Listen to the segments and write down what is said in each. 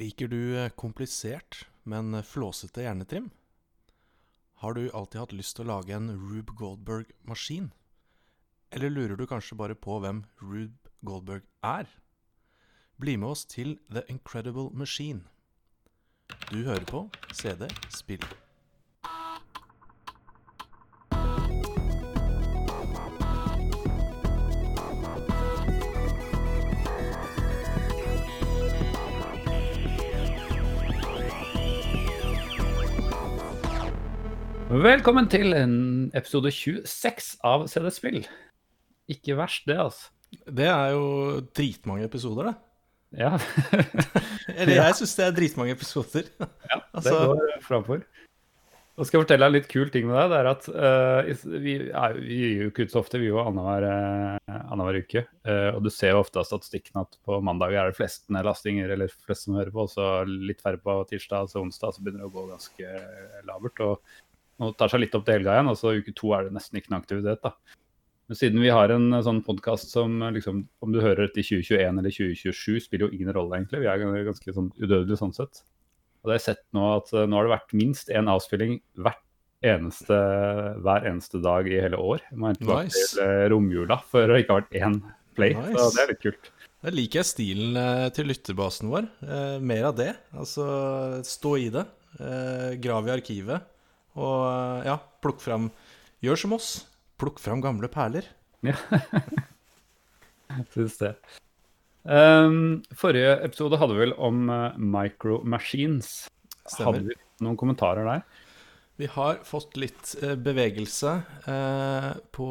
Liker du eh, komplisert, men eh, flåsete hjernetrim? Har du alltid hatt lyst til å lage en Rube Goldberg-maskin? Eller lurer du kanskje bare på hvem Rube Goldberg er? Bli med oss til The Incredible Machine. Du hører på CD Spill. Velkommen til en episode 26 av CD Spill. Ikke verst, det, altså. Det er jo dritmange episoder, det. Ja, Eller jeg syns det er dritmange episoder. ja det Altså- går framfor. Nå skal jeg fortelle deg en litt kul ting med deg. Det er at uh, vi, er, vi gir jo ikke ut så ofte, vi gjør jo annenhver uh, uke. Uh, og du ser jo ofte av statistikken at på mandag er det flest lastinger, eller flest som hører på, og så litt færre på tirsdag, så onsdag så begynner det å gå ganske labert. Og nå tar seg litt opp til helga igjen, og så uke to er det nesten ikke noe aktivitet. da. Men siden vi har en eh, sånn podkast som eh, liksom, om du hører dette i 2021 eller 2027, spiller jo ingen rolle, egentlig. Vi er ganske sånn udødelige sånn sett. Og det har jeg sett nå at eh, nå har det vært minst én avspilling eneste, hver eneste dag i hele år. Jeg må tilbake Nice. til romjula før det ikke har vært én play. Så det er litt kult. Da liker jeg stilen til lytterbasen vår. Eh, mer av det. Altså stå i det. Eh, grav i arkivet. Og eh, ja, plukk fram Gjør som oss. Plukk fram gamle perler. Syns det. Um, forrige episode hadde vi vel om uh, Micro Machines. Hadde vi noen kommentarer der? Vi har fått litt eh, bevegelse eh, på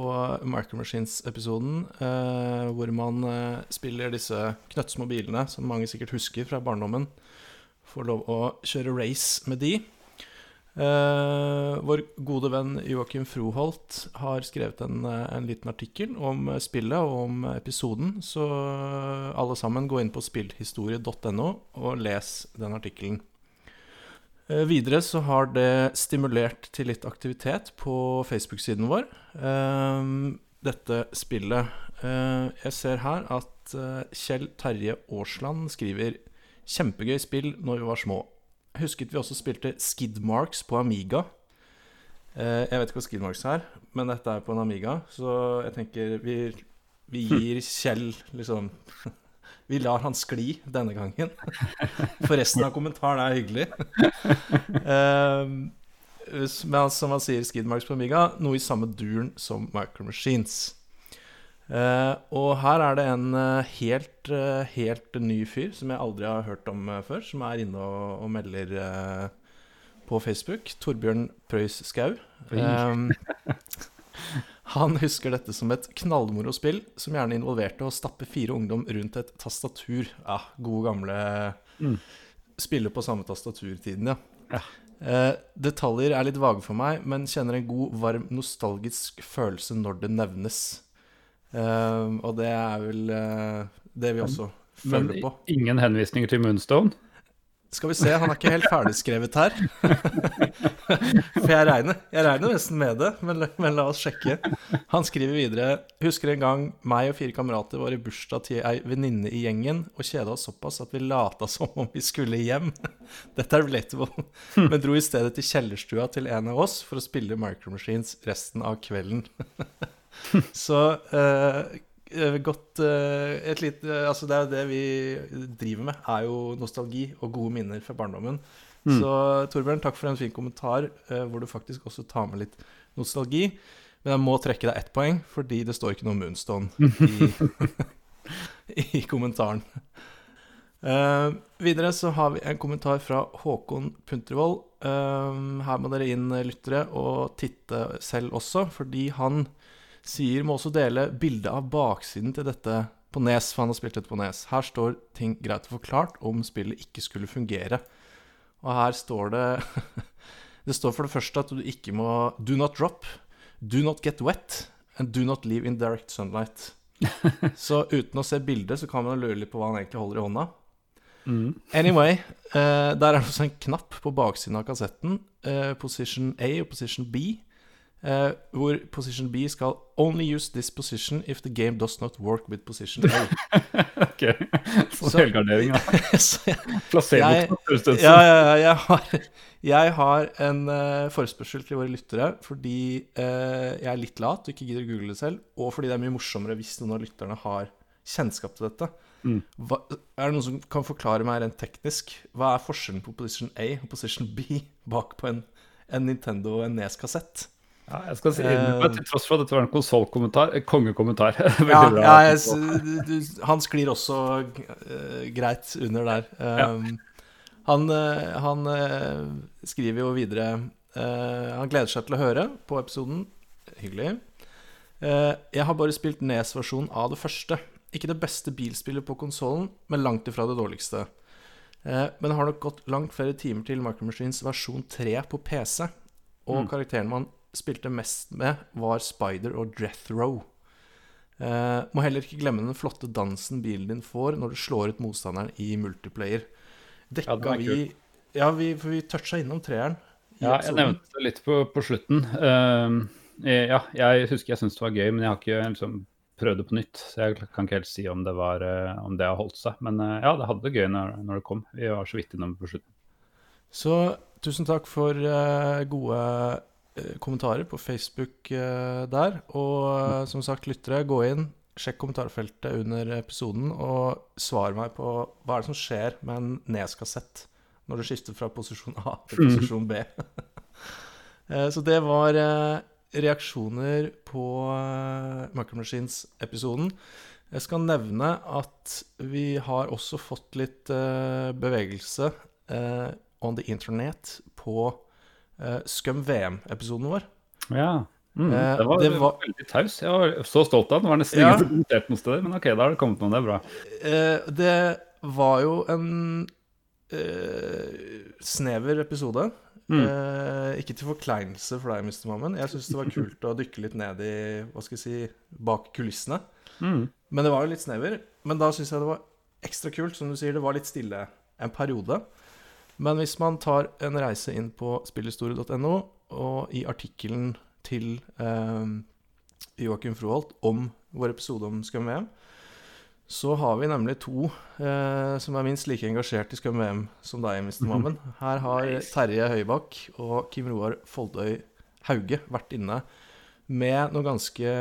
Micro Machines-episoden, eh, hvor man eh, spiller disse knøttsmå bilene, som mange sikkert husker fra barndommen. Får lov å kjøre race med de. Eh, vår gode venn Joakim Froholt har skrevet en, eh, en liten artikkel om eh, spillet og om episoden, så alle sammen gå inn på spillhistorie.no og les den artikkelen. Uh, Videre så har det stimulert til litt aktivitet på Facebook-siden vår. uh, dette spillet. Jeg ser her at Kjell Terje Aasland skriver Kjempegøy spill når vi var små. Husket vi også spilte Skidmarks på Amiga. Eh, jeg vet ikke hva Skidmarks er, men dette er på en Amiga, så jeg tenker vi, vi gir Kjell liksom Vi lar han skli denne gangen. For resten av kommentaren er hyggelig. Ehm, men som han sier, Skidmarks på Amiga, noe i samme duren som Micro Machines. Eh, og her er det en uh, helt, uh, helt ny fyr som jeg aldri har hørt om før, som er inne og, og melder på Facebook. Torbjørn Prøys Skau. Ehm, han husker dette som et knallmoro spill som gjerne involverte å stappe fire ungdom rundt et tastatur. Ja, gode gamle Mm. Spille på samme tastaturtiden, ja. Ja. Eh, detaljer er litt vage for meg, men kjenner en god, varm, nostalgisk følelse når det nevnes. Eh, og det er vel uh, det vi også Men føler på. Men ingen henvisninger til Moonstone? Skal vi se, han er ikke helt ferdigskrevet her. For jeg regner, jeg regner nesten med det, men, men la oss sjekke. Han skriver videre Husker en gang meg og fire kamerater var i bursdag til ei venninne i gjengen og kjeda oss såpass at vi lata som om vi skulle hjem. Dette er relatable. Men dro i stedet til kjellerstua til en av oss for å spille Micro Machines resten av kvelden. Så eh, godt uh, et lite, altså Det er det vi driver med, er jo nostalgi og gode minner fra barndommen. Så Torbjørn, takk for en fin kommentar uh, hvor du faktisk også tar med litt nostalgi. Men jeg må trekke deg ett poeng, fordi det står ikke noe Moonstone i, i kommentaren. Uh, videre så har vi en kommentar fra Håkon Puntervold. Uh, her må dere inn, lyttere, og titte selv også, fordi han sier må også dele bilde av baksiden til dette på Nes, for han har spilt dette på Nes. Her står ting greit og forklart om spillet ikke skulle fungere. Og her står det Det står for det første at du ikke må Do not drop, do not get wet, and do not leave in direct sunlight. Så uten å se bildet, så kan man lure litt på hva han egentlig holder i hånda. Mm. Anyway, eh, der er det også en knapp på baksiden av kassetten. Eh, position A og position B. eh, hvor position B skal only use this position if the game does not work with position A. ok, så, helgardering, da. Ut Ja, ja, ja jeg, har, jeg har en uh, forespørsel til våre lyttere fordi uh, jeg er litt lat og ikke gidder å google det selv, og fordi det er mye morsommere hvis noen av lytterne har kjennskap til dette. Mm. Hva, er det noen som kan forklare meg rent teknisk hva er forskjellen på position A og position B bak på en, en Nintendo og en Nes-kassett? Ja, jeg skal si, innrømme, Til tross for at dette var en konsollkommentar, eh, kongekommentar. Ja, ja jeg, han sklir også uh, greit under der. Um, Han, uh, han uh, skriver jo videre eh, Han gleder seg til å høre på episoden. Hyggelig. Eh, jeg har bare spilt Nes-versjonen av det første. Ikke det beste bilspillet på konsollen, men langt ifra det dårligste. Eh, men det har nok gått langt flere timer til Micromachines versjon 3 på PC. Og Mm. karakteren man spilte mest med, var Spider og Drethrow. Eh, må heller ikke glemme den flotte dansen bilen din får når du slår ut motstanderen i multiplayer. Dekka Ja, vi Ja, vi, for vi toucha innom treeren. Ja, jeg nevnte det litt på, på slutten. Eh, ja, jeg husker jeg syntes det var gøy, men jeg har ikke liksom prøvd det på nytt. Så jeg kan ikke helt si om det, var, uh, om det har holdt seg. Men uh, ja, det hadde det gøy når, når det kom. Vi var så vidt innom på slutten. Så tusen takk for eh, gode kommentarer på Facebook eh, der. Og eh, som sagt, lyttere, gå inn, sjekk kommentarfeltet under episoden, og svar meg på hva er det som skjer med en Nes-kassett når du skifter fra posisjon A til posisjon B. Eh, Så det var eh, reaksjoner på Micro Machines-episoden. Jeg skal nevne at vi har også fått litt eh, bevegelse eh, on the internet på uh, Scum VM-episoden vår. Ja. Mm, Eh, det, var, det var- veldig taus. Jeg var så stolt av den. Det var nesten Ja. ingen som kommenterte noe sted. Men OK, da har det kommet noe. Det er bra. Eh, det var jo en eh, snever episode. Mm. Eh, ikke til forkleinelse for deg, Mr. Mammen. Jeg syns det var kult å dykke litt ned i hva skal jeg si, bak kulissene. Mm. Men det var jo litt snever. Men da syns jeg det var ekstra kult. Som du sier, det var litt stille en periode. Men hvis man tar en reise inn på spillhistorie.no, og i artikkelen til eh, Joakim Froholt om vår episode om Scum VM, så har vi nemlig to eh, som er minst like engasjert i Scum VM som deg, Mr. Mammen. Her har Terje Høybakk og Kim Roar Foldøy Hauge vært inne med noen ganske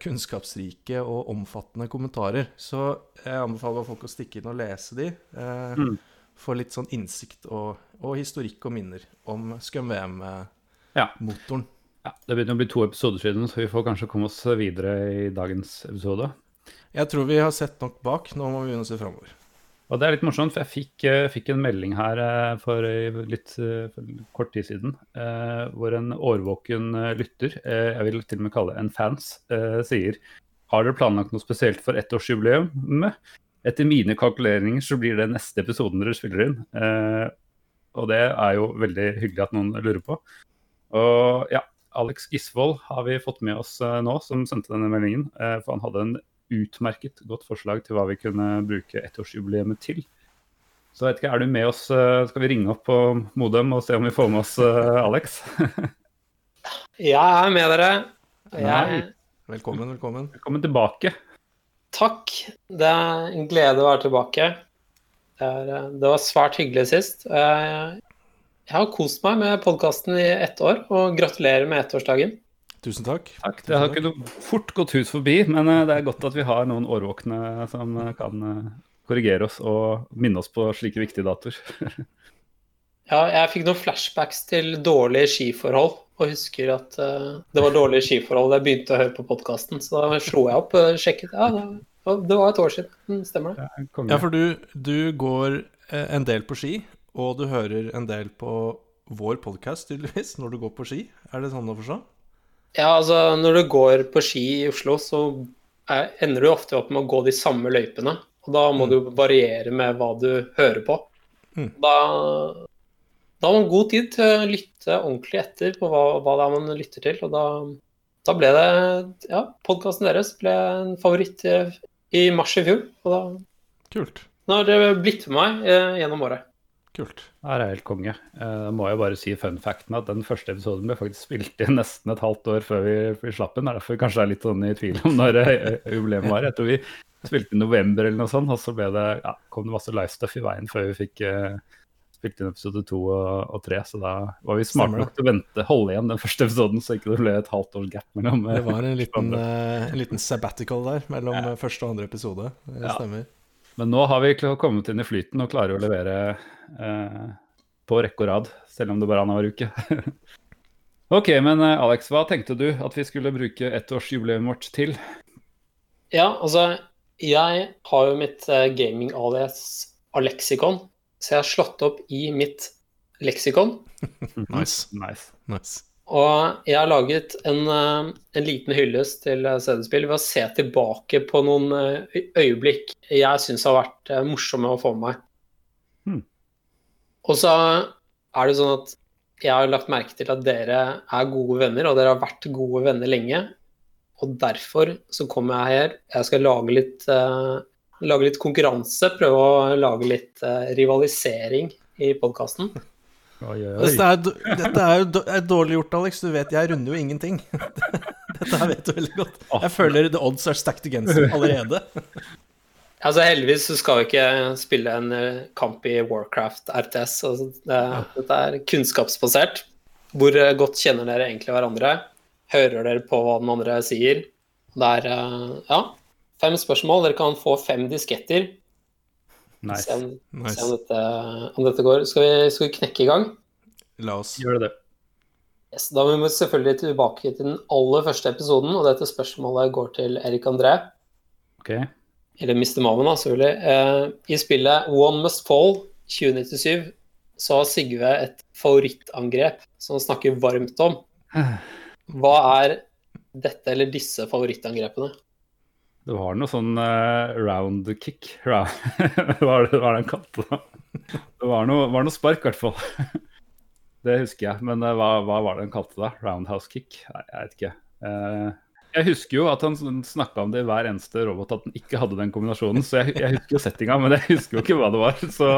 kunnskapsrike og omfattende kommentarer. Så jeg anbefaler folk å stikke inn og lese de. Eh, Mm. Få litt sånn innsikt og, og historikk og minner om Skum-VM-motoren. Ja, det begynner å bli to episoder siden, så vi får kanskje komme oss videre i dagens episode. Jeg tror vi har sett nok bak. Nå må vi begynne å se framover. Og det er litt morsomt, for jeg fikk, eh, fikk en melding her eh, for eh, litt for kort tid siden, eh, hvor en årvåken lytter, eh, jeg vil til og med kalle en fans, eh, sier Har dere planlagt noe spesielt for ettårsjubileet? Etter mine kalkuleringer så blir det neste episoden dere spiller inn. Eh, og det er jo veldig hyggelig at noen lurer på. Og ja, Alex Gisvold har vi fått med oss eh, nå, som sendte denne meldingen. Eh, for han hadde en utmerket godt forslag til hva vi kunne bruke ettårsjubileet til. Så vet ikke, er du med oss? eh, Skal vi ringe opp på Modem og se om vi får med oss eh, Alex? Jeg er med dere. Jeg, Velkommen, velkommen. Velkommen tilbake. Takk. Det er en glede å være tilbake. Det, er, eh, det var svært hyggelig sist. Jeg, jeg har kost meg med podkasten i ett år, og gratulerer med ettårsdagen. Tusen takk. Takk. Det har ikke fort gått hus forbi, men eh, det er godt at vi har noen årvåkne som eh, kan eh, korrigere oss og minne oss på slike viktige datoer. Ja, jeg fikk noen flashbacks til dårlige skiforhold, og husker at uh, det var dårlige skiforhold da jeg begynte å høre på podkasten. Så da slo jeg opp og sjekket. Ja, det, det var et år siden. Mm, Stemmer det. Ja, for du, du går eh, en del på ski, og du hører en del på vår podkast, tydeligvis, når du går på ski. Er det sånn å forstå? Ja, altså når du går på ski i Oslo, så er, ender du ofte opp med å gå de samme løypene. Og da må Mm. du variere med hva du hører på. Mm. Da, da har man god tid til å lytte ordentlig etter på hva, hva det er man lytter til. Og da, da ble det Ja, podkasten deres ble en favoritt i, i mars i fjor. Og da Kult. nå har dere blitt med meg eh, gjennom året. Kult. Det er helt konge. Eh, må jeg bare si fun facten at den første episoden ble faktisk spilt inn nesten et halvt år før vi, vi slapp den. Det er derfor vi kanskje er litt sånn i tvil om når eh, jubileet var. Jeg tror vi spilte i november eller noe sånt, og så ble det, ja, kom det masse livestuff i veien før vi fikk eh, spilt inn episode to og, og tre. Så da var vi smarte nok til å vente, holde igjen den første episoden, så ikke det ble et halvt års gap mellom. eh, Det var en liten, eh, en liten sabbatical der mellom ja. første og andre episode. Det Ja. stemmer. Men nå har vi kommet inn i flyten og klarer å levere eh, på rekke og rad, selv om det bare er annenhver uke. ok, men eh, Alex, hva tenkte du at vi skulle bruke ettårsjubileet vårt til? Ja, altså, jeg har jo mitt gaming-alias Alexikon, så jeg har slått opp i mitt leksikon. Nice. nice. Nice. Og jeg har laget en, eh, en liten hyllest til eh, CD-spill ved å se tilbake på noen eh, øyeblikk jeg syns har vært eh, morsomme å få med meg. Hmm. Og så er det sånn at jeg har lagt merke til at dere er gode venner, og dere har vært gode venner lenge. Og derfor så kommer jeg her. Jeg skal lage litt, eh, lage litt konkurranse, prøve å lage litt eh, rivalisering i podkasten. Dette er, dette er jo er dårlig gjort, Alex. Du vet jeg runder jo ingenting. Dette her vet du veldig godt. Jeg føler the odds are stacked against you allerede. Altså Heldigvis så skal vi ikke spille en eh, kamp i Warcraft RTS. Altså, det, dette er kunnskapsbasert. Hvor eh, godt kjenner dere egentlig hverandre? Hører dere på hva den andre sier? Det er ja, fem spørsmål. Dere kan få fem disketter. Se Nice. se om, dette, om dette går. Skal vi, skal vi knekke i gang? La oss. gjøre det. Yes, da må vi selvfølgelig tilbake til den aller første episoden, og dette spørsmålet går til Erik André. Ok. eller Mr. Maven, da, selvfølgelig. Eh, I spillet One Must Fall 2097 så har Sigve et favorittangrep som han snakker varmt om. Hva er dette eller disse favorittangrepene? Det var noe sånn uh, round kick. Hva var det hva var det han kalte det? Det var noe, var noe spark, i hvert fall. Det husker jeg. Men uh, hva, hva var det han kalte det? Roundhouse kick? Nei, jeg vet ikke. Uh, jeg husker jo at han snakka om det i hver eneste robot, at han ikke hadde den kombinasjonen. Så jeg, jeg husker jo settinga, men jeg husker jo ikke hva det var. Så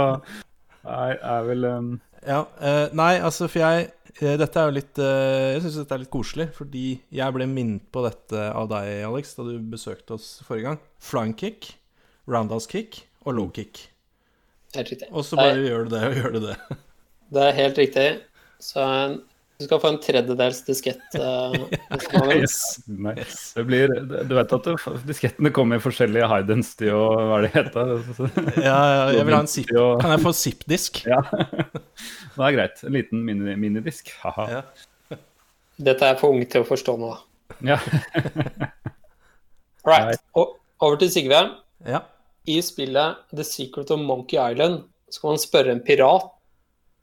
jeg er vel um... Ja, eh, nei, altså, for jeg Dette er jo litt eh, Jeg syns dette er litt koselig, fordi jeg ble minnet på dette av deg, Alex, da du besøkte oss forrige gang. Flying kick, roundhouse kick og low kick. Helt riktig. Og så bare gjør du det og gjør du det. Det er helt riktig. Så eh, du skal få en tredjedels diskett. Uh, Yes. nice. Det blir, du vet at det, diskettene kommer i forskjellige Hydens til å hva er det heter? Ja, ja, jeg vil ha en zip. Og- Kan jeg få zip-disk? Ja. Det er greit. En liten mini- minidisk. Haha. Ja. Dette er for ung til å forstå nå, da. Ja. Right. Over til Sigve. Ja. I spillet The Secret of Monkey Island skal man spørre en pirat,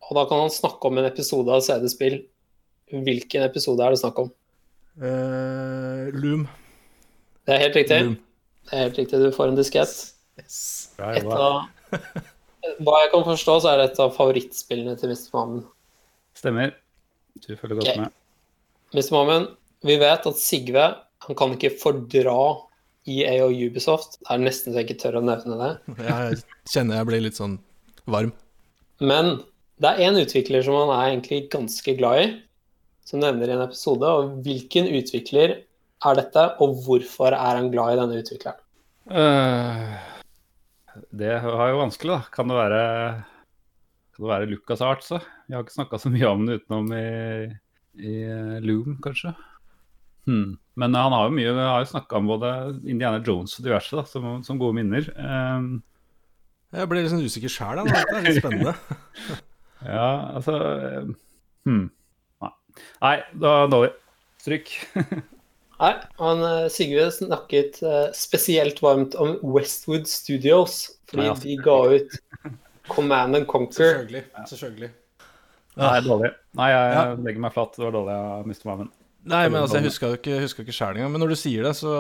og da kan han snakke om en episode av CD-spill. Hvilken episode er det snakk om? Uh, Loom. Det er helt riktig. Loom. Det er helt riktig, Du får en diskett. Yes. Et av Hva jeg kan forstå, så er det et av favorittspillene til Mr. Mammen. Stemmer. Du følger godt okay. med. Mr. Mammen, vi vet at Sigve han kan ikke fordra EA og Ubisoft. Det er nesten så jeg ikke tør å nevne det. Jeg kjenner jeg blir litt sånn varm. Men det er én utvikler som han er egentlig ganske glad i, som nevner i en episode. Og hvilken utvikler er dette, og hvorfor er han glad i denne utvikleren? Uh, det var jo vanskelig, da. Kan det være, kan det være Lucas Arts? da? Jeg har ikke snakka så mye om det utenom i, i eh, Loom, kanskje. Hmm. Men han har jo mye, har jo snakka om både Indiana Jones og diverse da, som, som gode minner. Um, Jeg ble litt sånn usikker sjæl, da. Det er litt spennende. ja, altså hmm. Nei. Da dårlig. Stryk. Nei, han, eh, Sigve snakket eh, spesielt varmt om Westwood Studios, fordi Nei, de ga ut Command and Conquer. Selvfølgelig. Selvfølgelig. Nei, dårlig. Nei, jeg Ja. legger meg flatt. Det var dårlig av Mr. Maven. Nei, men altså, jeg huska jo ikke, husker ikke sjæl engang. Men når du sier det, så,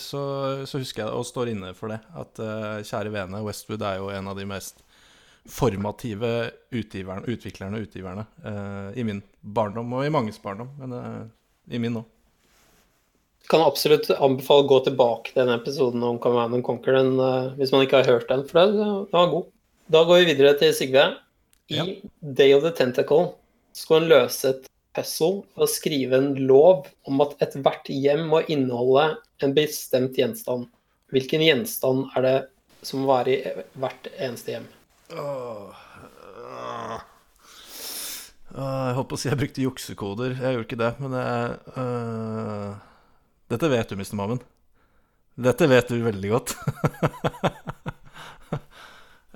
så, så husker jeg det, og står inne for det, at uh, kjære vene, Westwood er jo en av de mest formative utgiverne, utviklerne og utgiverne uh, i min barndom, og i manges barndom, men uh, i min òg. Kan absolutt anbefale å gå tilbake til den episoden om Command and Conquer den, uh, hvis man ikke har hørt den, for den, var god. Da går vi videre til Sigve. I Ja. Day of the Tentacle skal hun løse et puzzle og skrive en lov om at ethvert hjem må inneholde en bestemt gjenstand. Hvilken gjenstand er det som må være i hvert eneste hjem? Oh, åh. Jeg holdt på å si jeg brukte juksekoder. Jeg gjorde ikke det, men jeg uh... Dette vet du, Mr. Mammen. Dette vet du veldig godt.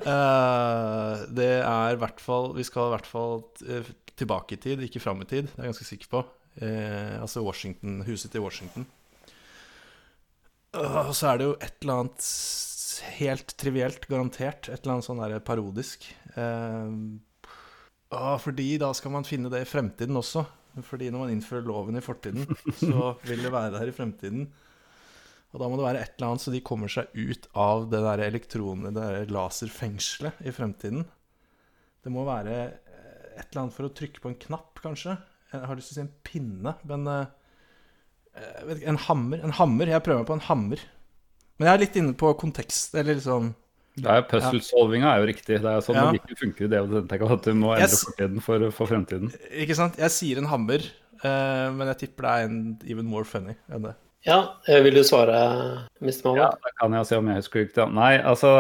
uh, det er i hvert fall Vi skal i hvert fall eh, tilbake i tid, ikke fram i tid. Det er jeg ganske sikker på. Uh, altså Washington, huset til Washington. Og så er det jo et eller annet helt trivielt, garantert. Et eller annet sånn der parodisk. Ah, fordi da skal man finne det i fremtiden også. Fordi når man innfører loven i fortiden, så vil det være der i fremtiden. Og da må det være et eller annet så de kommer seg ut av det der elektronet, det der laserfengselet i fremtiden. Det må være eh, et eller annet for å trykke på en knapp, kanskje. Jeg har lyst til å si en pinne, men eh, ikke, En hammer. En hammer. Jeg prøver meg på en hammer. Men jeg er litt inne på kontekst, eller liksom Det er Puzzle-solvinga er jo riktig. Det er sånn Ja. logikken funker i det. At du må endre Yes. fortiden for, for fremtiden. Ikke sant? Jeg sier en hammer, uh, men jeg tipper det er en even more funny enn det. Ja, eh, vil du svare, Mr. Mamma? Ja, da kan jeg se om jeg husker riktig. Nei, altså,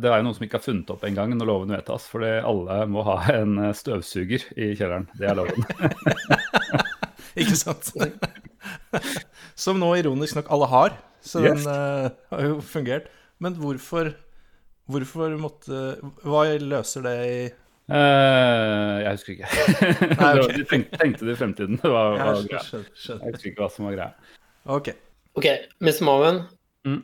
det er jo noen som ikke har funnet opp engang når loven vedtas. Fordi alle må ha en eh, støvsuger i kjelleren. Det er loven. Ikke sant? Som nå ironisk nok alle har. Så Yes. den uh, har jo fungert. Men hvorfor Hvorfor måtte Hva løser det i uh, jeg husker ikke. Nei, okay. du tenkte, tenkte det i fremtiden. Det var, var jeg, skjønner, skjønner. Jeg husker ikke hva som var greia. Ok. Ok, Miss Maven. Mm.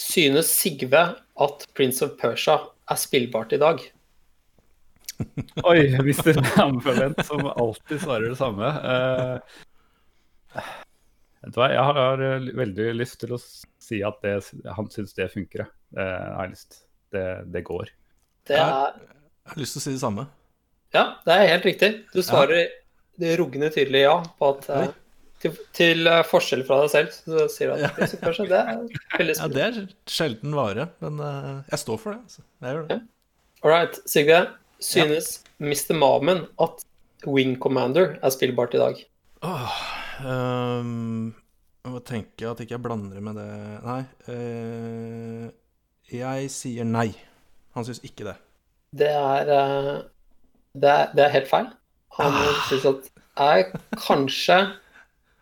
Synes Sigve at Prince of Persia er spillbart i dag? Oi, Mr. Ambivalent, som alltid svarer det samme. Uh, vet du hva, jeg har eh, veldig lyst til å si at det, han syns det funker. jeg. Det har jeg lyst. Det, det går. Det er Jeg har lyst til å si det samme. Ja, det er helt riktig. Du svarer det ruggende tydelig ja på at uh, til, til eh, forskjell fra deg selv, så sier du at Ja. Prince det er veldig Ja, det er sjelden vare, men uh, jeg står for det. Altså. Jeg gjør det. All right, Sigve. Synes Mr. Mamen at Wing Commander er spillbart i dag? Åh, um, jeg må tenke at ikke jeg blander med det Nei. eh, jeg sier nei. Han syns ikke det. Det er, eh, det er, det er helt feil. Han Ah. synes at er kanskje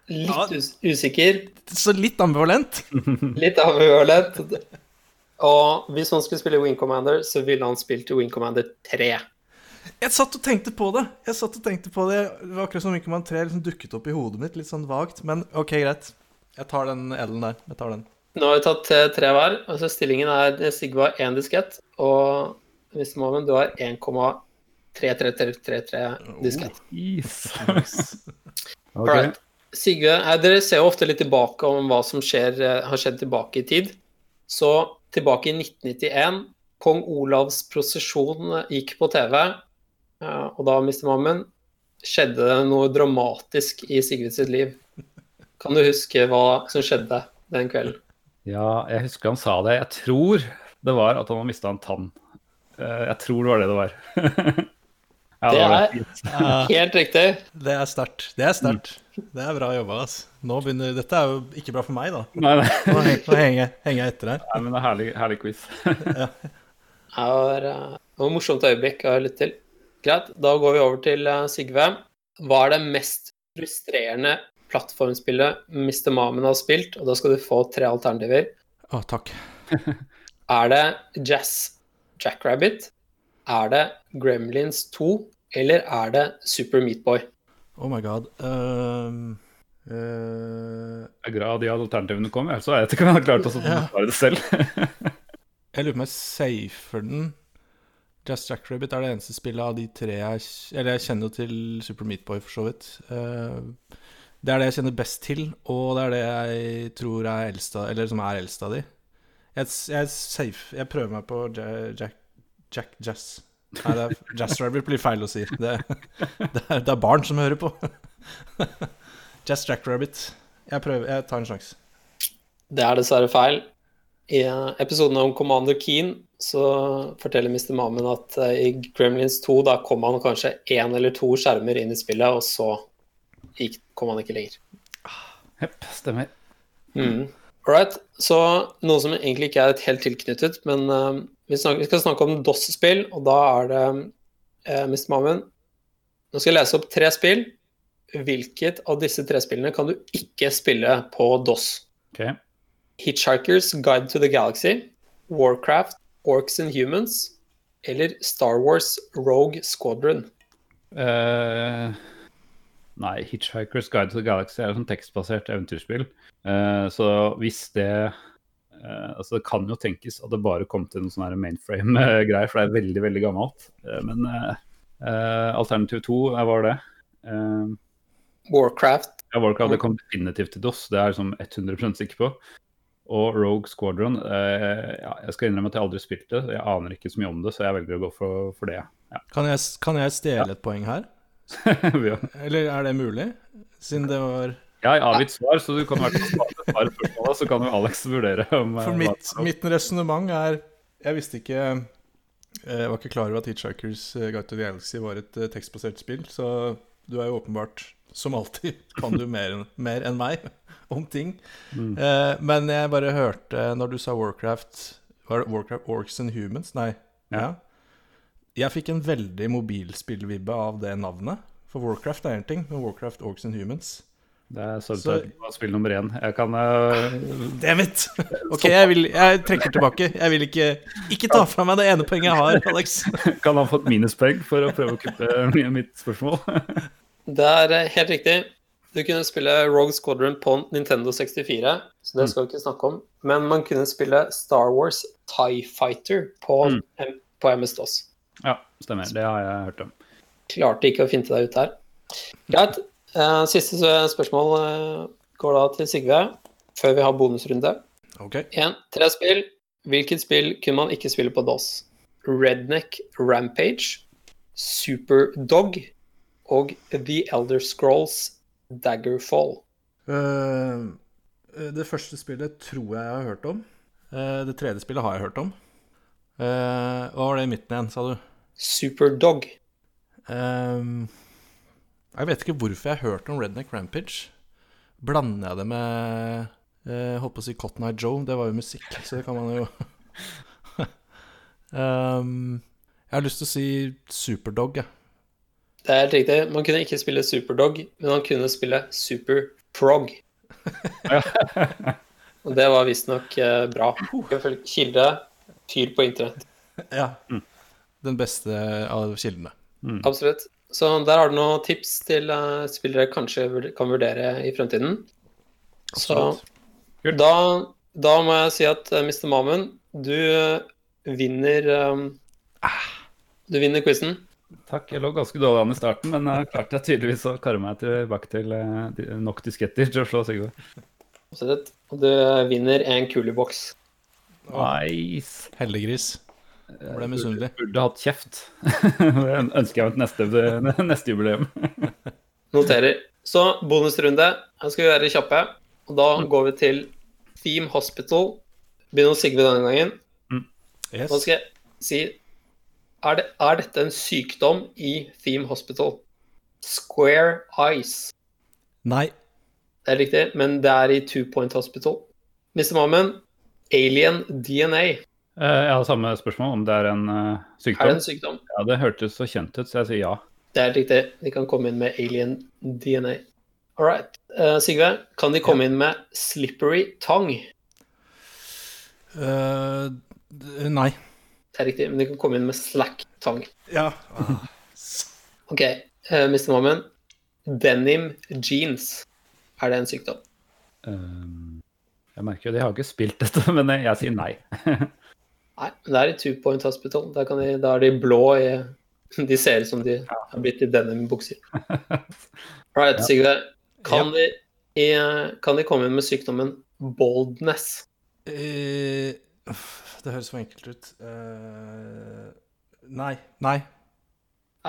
litt us usikker, Så litt ambivalent. litt ambivalent. Og hvis man skulle spille Wing Commander, så ville han spilt Wing Commander 3. Jeg satt og tenkte på det. Jeg satt og tenkte på Det Det var akkurat som Wing Commander 3 liksom dukket opp i hodet mitt, litt sånn vagt. Men OK, greit. Jeg tar den L-en der. Jeg tar den. Nå har vi tatt eh, tre hver. Altså stillingen er Sigve har én diskett, og Mr. Moven, du har 1,33333 diskett. Oh, All right. Sigve, eh, dere ser jo ofte litt tilbake om hva som skjer, eh, har skjedd tilbake i tid. Så tilbake i 1991, kong Olavs prosesjon eh, gikk på TV, eh, og da, Mr. Mammen, skjedde det noe dramatisk i Sigrid sitt liv. Kan du huske hva som skjedde den kvelden? Ja, jeg husker han sa det. Jeg tror det var at han har mista en tann. Eh, Jeg tror det var det det var. ja, Det var er- fint. Helt riktig. Det er sterkt. Det er sterkt. Det er bra jobba, altså. Nå begynner Dette er jo ikke bra for meg, da. Nei, nei. Nå henger, nå henger, jeg- henger jeg etter her. nei, men det er herlig, herlig quiz. Det var, eh, det var et morsomt øyeblikk å lytte til. Greit, da går vi over til eh, Sigve. Hva er det mest frustrerende plattformspillet Mr. Mamen har spilt? Og da skal du få tre alternativer. Å, takk. Er det Jazz Jackrabbit? Er det Gremlins 2? Eller er det Super Meatboy? Oh my god. Um, uh... Jeg er glad de alternativene kom, så jeg vet ikke om jeg hadde klart å svare det selv. jeg lurer på om jeg safer den. Jazz Jackrabbit er det eneste spillet av de tre jeg Eller jeg kjenner jo til Super Meatboy, for så vidt. Eh, det er det jeg kjenner best til, og det er det jeg tror er eldst av Eller som er eldst av de. Jeg, jeg, safe, jeg prøver meg på Jack, Jack Jazz. Nei, det er, Jazz Rabbit blir feil å si. Det, det, er, det er barn som hører på. Jazz Rabbit. Jeg prøver, jeg tar en sjanse. Det er dessverre feil. I eh, episoden om Commander Keen så forteller Mr. Mamen at eh, i Gremlins 2 da kom han kanskje én eller to skjermer inn i spillet, og så gikk, kom han ikke lenger. Jepp, stemmer. Mm. All right. Så noe som egentlig ikke er helt tilknyttet, men uh, vi, snakker, vi skal snakke om DOS-spill, og da er det uh, Mr. Mammen Nå skal jeg lese opp tre spill. Hvilket av disse tre spillene kan du ikke spille på DOS? Ok. Hitchhiker's Guide to the Galaxy, Warcraft, Orcs and Humans eller Star Wars Rogue Squadron. Eh, nei, Hitchhiker's Guide to the Galaxy er jo sånn tekstbasert eventyrspill. Uh, så hvis det uh, Altså, det kan jo tenkes at det bare kom til noen sånne mainframe-greier, for det er veldig, veldig gammelt. Uh, men alternativ to hva var det. Warcraft. ja, Warcraft det kom definitivt til DOS, det er jeg liksom 100% sikker på. Og Rogue Squadron eh, ja, Jeg skal innrømme at jeg aldri spilte det. Jeg aner ikke så mye om det, så jeg velger å gå for, for det. Ja. Kan jeg, kan jeg stjele et poeng her? Eller er det mulig? Siden det var Jeg har avgitt svar, så du kan være svare spørsmålet, så kan jo Alex vurdere om eh, For mitt, mitt resonnement er Jeg visste ikke Jeg var ikke klar over at Hitchhikers eh, Guide to the Galaxy var et eh, tekstbasert spill, så du er jo åpenbart, som alltid, kan du mer, mer enn meg om ting. Mm. Eh, men jeg bare hørte når du sa Warcraft Var det Warcraft Orcs and Humans? Nei. Ja. Ja. Jeg fikk en veldig mobilspillvibbe av det navnet. For Warcraft er én ting, men Warcraft Orcs and Humans Det er Så- Subtitle på spill nummer én. Jeg kan uh... Damn it! Ok, jeg, vil, jeg trekker tilbake. Jeg vil ikke Ikke ta fra meg det ene poenget jeg har, Alex. Kan han fått minuspoeng for å prøve å kuppe mitt spørsmål? Det er eh, helt riktig. Du kunne spille Rogue Squadron på Nintendo 64, så det skal vi ikke snakke om. Men man kunne spille Star Wars Tie Fighter på, Mm. På MS-DOS. Ja, stemmer. Det har jeg hørt om. Klarte ikke å finte deg ut der. Greit. Eh, siste spørsmål eh, går da til Sigve, før vi har bonusrunde. Ok. En, tre spill. Hvilket spill kunne man ikke spille på DOS? Redneck Rampage, Superdog og The Elder Scrolls Daggerfall. Uh, det første spillet tror jeg jeg har hørt om. Uh, det tredje spillet har jeg hørt om. Uh, hva var det i midten igjen, sa du? Superdog. Um, jeg vet ikke hvorfor jeg har hørt om Redneck Rampage. Blander jeg det med jeg Holdt på å si Cotton Eye Joe, det var jo musikk, så det kan man jo um, Jeg har lyst til å si Superdog, jeg. Det er helt riktig. Man kunne ikke spille Superdog, men man kunne spille Superprog. Og det var visstnok eh, bra. Ifølge kilde fyr på internett. Ja. Den beste av kildene. Absolutt. Så der har du noen tips til uh, spillere kanskje kan vurdere i fremtiden. Så Absolutt. Da, da må jeg si at uh, Mr. Mamen, du uh, vinner um, Du vinner quizen. Takk. Jeg lå ganske dårlig an i starten, men jeg klarte jeg tydeligvis å karre meg tilbake til eh, nok disketter til å slå Sigurd. Absolutt. Og du vinner en kuleboks. Nice. Heldiggris. Jeg ble misunnelig. Burde hatt kjeft. Det ønsker jeg meg til neste, neste jubileum. Noterer. Så bonusrunde. Her skal vi være kjappe. Og da går vi til Theme Hospital. Begynner hos Sigve denne gangen. Yes. Nå skal jeg si er, det, er dette en sykdom i Theme Hospital? Square Eyes. Nei. Det er riktig, men det er i Two Point Hospital. Mr. Mammen, Alien DNA. Eh, Jeg har samme spørsmål om det er en sykdom. Er det en sykdom? Ja, Det hørtes så kjent ut, så jeg sier ja. Det er riktig. De kan komme inn med Alien DNA. All right. Uh, Sigve, kan de komme inn med Slippery Tongue? Uh, nei. Det er riktig, men de kan komme inn med Slack Tongue. Ja. OK, uh, Mr. Mammen. Denim Jeans. Er det en sykdom? Um, Jeg merker jo, de har ikke spilt dette, men jeg sier nei. Nei, men det er i Two Point Hospital. Da, kan de, da er de blå i De ser ut som de har blitt i denim-bukser. Right, Sigurd. Kan, kan de komme inn med sykdommen baldness? Uh, det høres for enkelt ut. Uh, nei. Nei.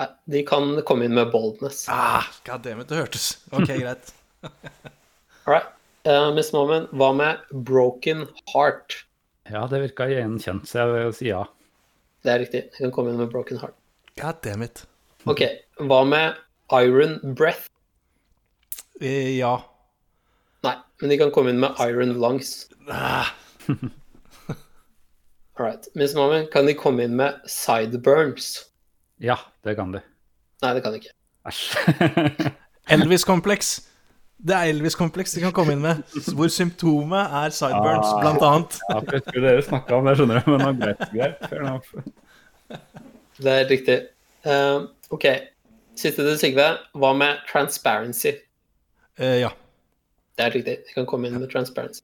Nei, de kan komme inn med boldness. Ah, Goddammit, det hørtes Ok, greit. All right. Uh, Miss Moment, hva med broken heart? Ja, det virka gjenkjent, så jeg vil si ja. Det er riktig. Jeg kan komme inn med Broken Heart. God damn it. Ok, hva med Iron Breath? Eh, Ja. Nei, men de kan komme inn med Iron Lungs. Ah, All right. Miss Mommy, kan de komme inn med Sideburns? Ja, det kan de. Nei, det kan de ikke. Æsj. Elvis-kompleks. Det er Elvis-kompleks de kan komme inn med. Hvor symptomet er sideburns, Ah. blant annet. ja, for jeg skulle dere snakka om det, skjønner du. Men det er greit. greit. Det er riktig. Uh, ok. Siste til Sigve. Hva med Transparency? Uh, ja. Det er riktig. De kan komme inn med Transparency.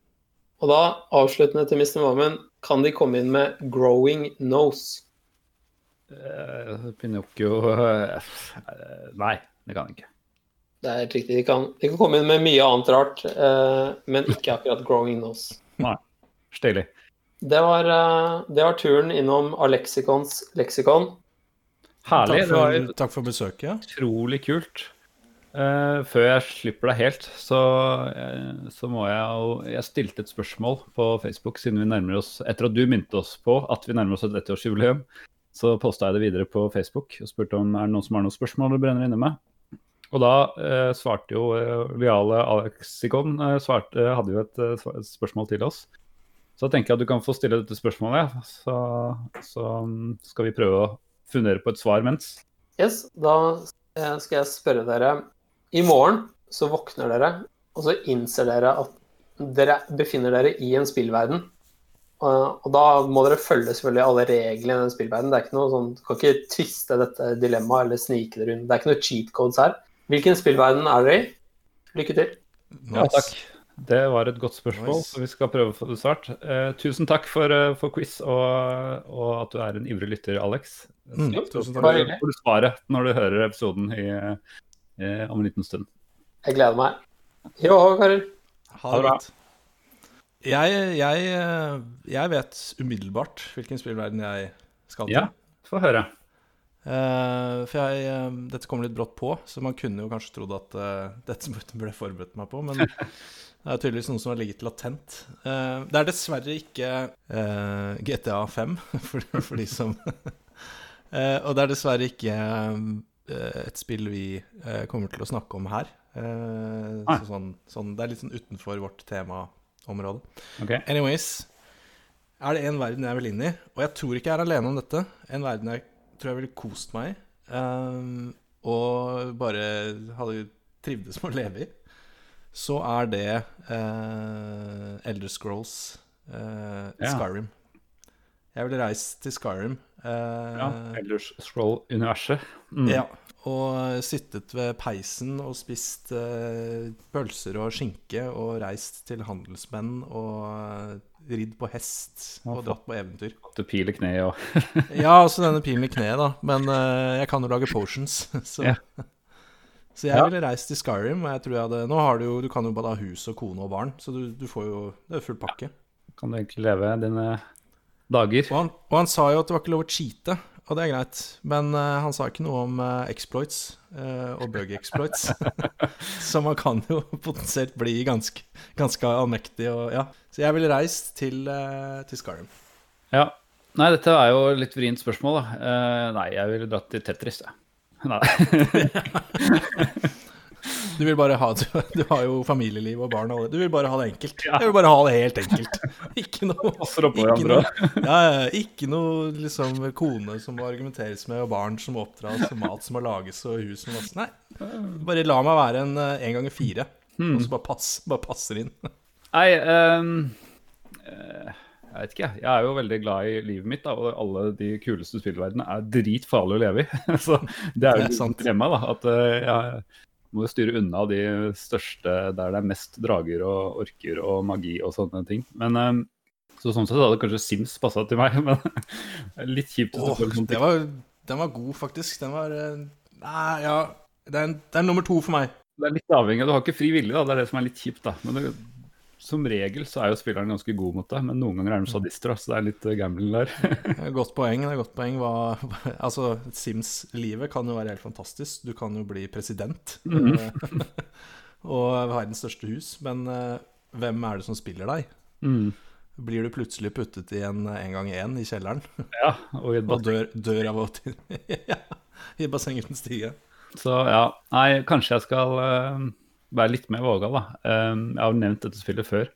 Og da, avsluttende til Mr. Mammen, kan de komme inn med Growing Nose? Uh, Pinocchio Nei, det kan de ikke. Det er helt riktig. De kan, de kan komme inn med mye annet rart, uh, men ikke akkurat Growing Nose. Stilig. Det var, uh, det var turen innom Alexicons leksikon. Herlig. Takk Det var for, takk for besøket. utrolig kult. Uh, før jeg slipper deg helt, så, uh, så må jeg jo Jeg stilte et spørsmål på Facebook siden vi nærmer oss Etter at du minte oss på at vi nærmer oss et 30-årsjubileum, så posta jeg det videre på Facebook og spurte om er det noen som har noen spørsmål du brenner inne med. Og da eh, svarte jo eh, Viale Alexikon eh, svarte, hadde jo eh, et spørsmål til oss. Så da tenker jeg at du kan få stille dette spørsmålet, så, så mm, skal vi prøve å fundere på et svar mens. Yes, da skal jeg spørre dere. I morgen så våkner dere, og så innser dere at dere befinner dere i en spillverden. Og da må dere følge selvfølgelig alle reglene i den spillverdenen. Det er ikke noe sånn, Du kan ikke tviste dette dilemmaet eller snike det rundt. Det er ikke noe cheat codes her. Hvilken spillverden er dere i? Lykke til. Ja, takk. Det var et godt spørsmål, Nice. så vi skal prøve å få det svart. Eh, tusen takk for, eh, for quiz og, og at du er en ivrig lytter, Alex. Mm, tusen takk. du- får svaret når du hører episoden i, eh, om en liten stund. Jeg gleder meg. Jo, karer. Ha det bra. Jeg, jeg, eh, jeg vet umiddelbart hvilken spillverden jeg skal til. Ja, få høre. Eh, for jeg, eh, dette kom litt brått på, så man kunne jo kanskje trodd at eh, dette burde jeg forberedt meg på, men det er tydeligvis noe som har ligget latent. Det er dessverre ikke GTA 5, for, for de som Og det er dessverre ikke et spill vi kommer til å snakke om her. Så sånn, sånn, det er litt sånn utenfor vårt temaområde. Okay. Anyways, er det en verden jeg vil inn i, og jeg tror ikke jeg er alene om dette, en verden jeg tror jeg ville kost meg i, ehm, og bare hadde trivdes med å leve i, så er det uh, Elder Scrolls uh, Ja. Skyrim. Jeg ville reist til Skyrim. Uh, Ja, Elder Scroll-universet. Mm. ja, og sittet ved peisen og spist pølser og skinke og reist til handelsmenn og ridd på hest og dratt på eventyr. Til pil i kneet òg. Ja, også denne pilen i kneet, da. Men uh, jeg kan jo lage potions, så yeah. Så jeg Ja. ville reist til Skyrim, og jeg tror jeg hadde Nå har du jo Du kan jo bare ha hus og kone og barn, så du, du får jo Det er full pakke. kan du egentlig leve dine dager. Og han, og han sa jo at det var ikke lov å cheate, og det er greit. Men uh, han sa ikke noe om uh, exploits uh, og bug exploits. så man kan jo potensielt bli ganske, ganske allmektig og ja. Så jeg ville reist til, uh, til Skyrim. Ja. Nei, dette er jo litt vrient spørsmål, da. Nei, jeg ville dratt til Tetris, jeg. Nei. Du vil bare ha Du, har jo familieliv og barn og alle. Du vil bare ha det enkelt. Jeg vil bare ha det helt enkelt. Ikke noe ikke noe, ja, ikke noe liksom kone som må argumenteres med, og barn som må oppdras, og mat som må lages, og hus som vasses. Nei. Bare la meg være en eh, en ganger fire, Hmm. og så bare, pass, bare passer inn. Nei, eh, jeg vet ikke. jeg. Er jo veldig glad i livet mitt, da, og alle de kuleste spillverdenene er dritfarlige å leve i. Så det er jo Det er sant. dilemma, da. At eh, jeg må jo styre unna de største der det er mest drager og orker og magi og sånne ting. Men ehm, så sånn sett hadde kanskje Sims passa til meg, men litt kjipt. Åh, sånn det var, den var god, faktisk. Den var eh, Nei, ja Det er, det er nummer to for meg. Det er litt avhengig, Du har ikke fri vilje, da. det er det som er litt kjipt. da. Men det, som regel så er jo spilleren ganske god mot deg, men noen ganger er de sadister, da, så det er litt uh, gambling der. Er et Godt poeng. det er godt poeng hva, Altså, Sims-livet kan jo være helt fantastisk. Du kan jo bli president mm -hmm. og verdens største hus. Men uh, hvem er det som spiller deg? Mm. blir du plutselig puttet i en en gang én i kjelleren Ja, og i et og dør, dør av å ja, i basseng uten stige. Så ja, nei, kanskje jeg skal eh, være litt mer vågal, da. Eh, jeg har nevnt dette spillet før.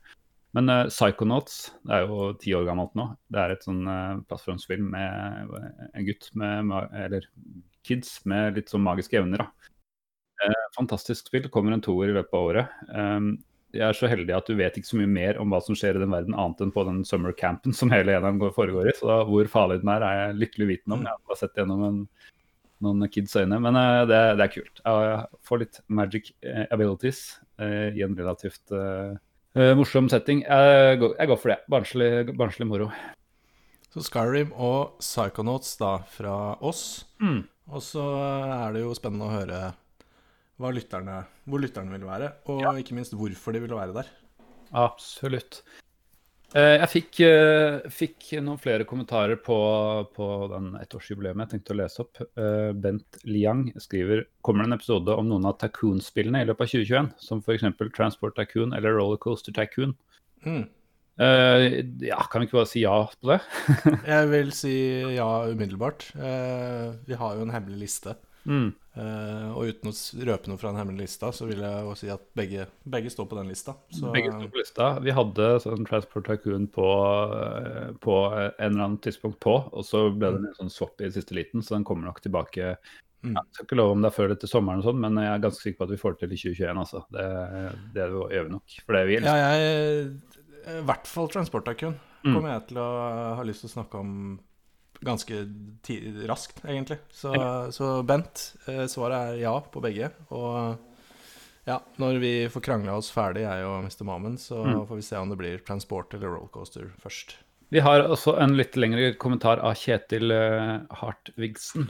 Men uh, Psychonauts det er jo ti år gammelt nå. Det er et sånn uh, plattformspill med en gutt med Eller kids med litt sånn magiske evner, da. Eh, fantastisk spill. Kommer en toer i løpet av året. Um, jeg er så heldig at du vet ikke så mye mer om hva som skjer i den verden, annet enn på den summer campen som hele NM foregår i. Så da, hvor farlig den er, er jeg lykkelig vitende om. Jeg har sett gjennom en, noen kids øyne. Men uh, det, det er kult. Jeg får litt magic eh, abilities uh, i en relativt morsom setting. Jeg går, jeg går for det. Barnslig, barnslig moro. Så Skyrim og Psychonauts da fra oss. Mm. Og så er det jo spennende å høre lytterne, hvor lytterne vil være, og ikke minst hvorfor de vil være der. Absolutt. Eh, Jeg fikk, eh, fikk noen flere kommentarer på, på den ettårsjubileet jeg tenkte å lese opp. Eh, Bent Liang skriver kommer det en episode om noen av Tacoon-spillene i løpet av 2021, som f.eks. Transport Tacoon eller Rollercoaster Tacoon. Mm. Ja, kan vi ikke bare si ja på det? Jeg vil si ja umiddelbart. Vi har jo en hemmelig liste. Mm. Uh, og uten å røpe noe fra den hemmelige lista, så vil jeg jo si at begge, begge står på den lista. Så Begge står på lista. Vi hadde sånn Transport Tycoon på, eh, på en eller annen tidspunkt på, og så ble det en sånn swap i siste liten, så den kommer nok tilbake. Mm. Jeg skal ikke love om det er før etter sommeren, og sånn, men jeg er ganske sikker på at vi får det til i 2021. Altså. Det, det gjør vi nok. For det vi ja, jeg I hvert fall Transport Tycoon Mm. kommer jeg til å ha lyst til å snakke om ganske raskt, egentlig. Så, så Bent, eh, svaret er ja på begge. Og ja, når vi får krangla oss ferdig, jeg og Mr. Mammen, så Mm. får vi se om det blir transport eller rollercoaster først. Vi har også en litt lengre kommentar av Kjetil uh, Hartvigsen.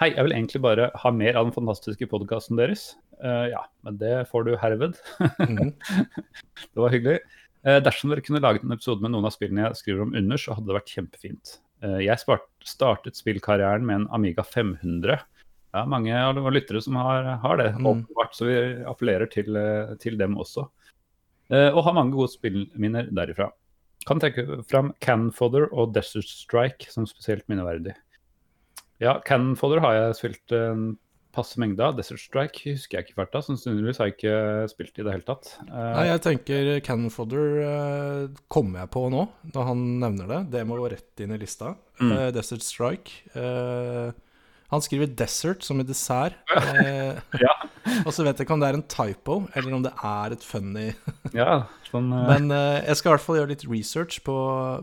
Hei, jeg vil egentlig bare ha mer av den fantastiske podkasten deres. Uh, ja, men det får du herved. mm. Det var hyggelig. Uh, dersom dere kunne laget en episode med noen av spillene jeg skriver om under, så hadde det vært kjempefint. Eh, jeg startet spillkarrieren med en Amiga 500. Det er mange av våre lyttere som har, har det, Mm. åpenbart, så vi appellerer til, eh, til dem også. Eh, og har mange gode spillminner derifra. Kan trekke fram Canfodder og Desert Strike som spesielt minneverdig. Ja, Canfodder har jeg spilt en passe mengda. Desert Strike husker jeg ikke i farta. Sannsynligvis har jeg ikke spilt i det hele tatt. Eh, Nei, jeg tenker Cannon Fodder uh, kommer jeg på nå, når han nevner det. Det må gå rett inn i lista. Mm. Eh, Desert Strike. Eh, han skriver 'desert' som i dessert. Eh, Ja. og så vet jeg ikke om det er en typo, eller om det er et funny Ja, sånn eh, Men eh, jeg skal i hvert fall gjøre litt research på,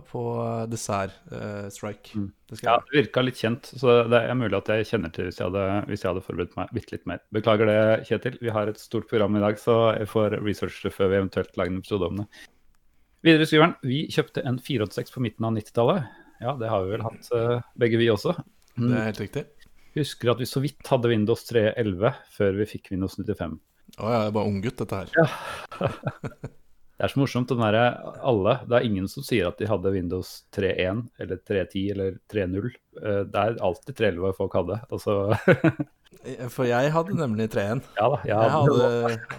på dessert eh, strike. Mm. Det Ja, det virka litt kjent, så det er mulig at jeg kjenner til hvis jeg hadde, hvis jeg hadde forberedt meg bitte litt mer. Beklager det, Kjetil. Vi har et stort program i dag, så jeg får researche før vi eventuelt lager en episode om det. Videre skriver han vi kjøpte en 486 på midten av 90-tallet. Ja, det har vi vel hatt eh, begge vi også. Det er helt riktig. Husker at vi så vidt hadde Windows 3.11 før vi fikk Windows 95. Å ja, jeg er bare unggutt, dette her. Det er så morsomt, den der, alle Det er ingen som sier at de hadde Windows 3.1 eller 3.10 eller 3.0. Eh, Det er alltid 3.11 folk hadde. Altså, For jeg hadde nemlig 3.1. ja da. Jeg hadde,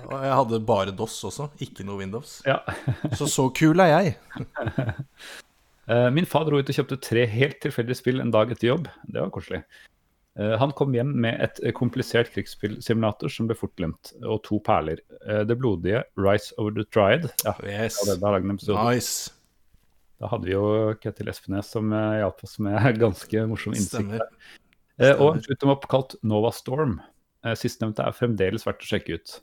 og jeg hadde bare DOS også, ikke noe Windows. Ja. Så så kul er jeg. Eh, Min far dro ut og kjøpte tre helt tilfeldige spill en dag etter jobb. Det var koselig. Eh, Han kom hjem med et eh, komplisert krigsspillsimulator som ble fort glemt, og to perler. Eh, Det blodige Rise Over the Triad. Ja, Yes. Nice. Da hadde vi jo Ketil Espenes som hjalp oss med ganske morsom innsikt. Stemmer. Eh, og en shoot 'em up kalt Nova Storm. Sistnevnte er fremdeles verdt å sjekke ut.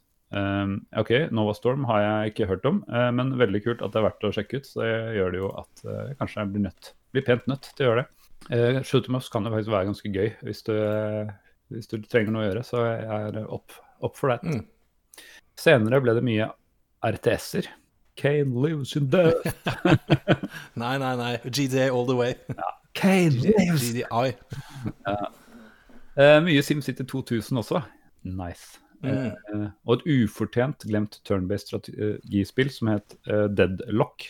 Ok, Nova Storm har jeg ikke hørt om, men veldig kult at det er verdt å sjekke ut. Så det gjør det jo at jeg kanskje blir nødt, blir pent nødt til å gjøre det. Uh, shoot 'em ups kan jo faktisk være ganske gøy hvis du, eh, hvis du trenger noe å gjøre, så jeg er opp, opp for det. Mm. Senere ble det mye RTS-er. Kane lives in death. Nei, nei, nei. GDA all the way. Kane lives GDI. Eh, mye SimCity 2000 også. Nice. Mm. Uh, og et ufortjent glemt turn-based strategispill som het uh, Deadlock.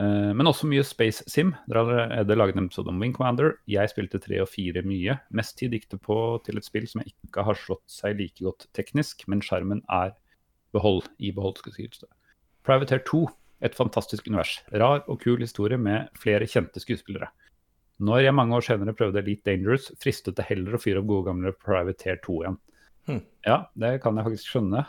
Eh, men også mye Space Sim. Dere har allerede laget en episode om Wing Commander. Jeg spilte tre og fire mye. Mest tid gikk det på til et spill som jeg ikke har slått seg like godt teknisk, men skjermen er behold, i behold. skal det. Privateer 2. Et fantastisk univers. Rar og kul historie med flere kjente skuespillere. Når jeg mange år senere prøvde Elite Dangerous, fristet det heller å fyre opp gode gamle Privateer 2 igjen. Hmm. Ja, det kan jeg faktisk skjønne.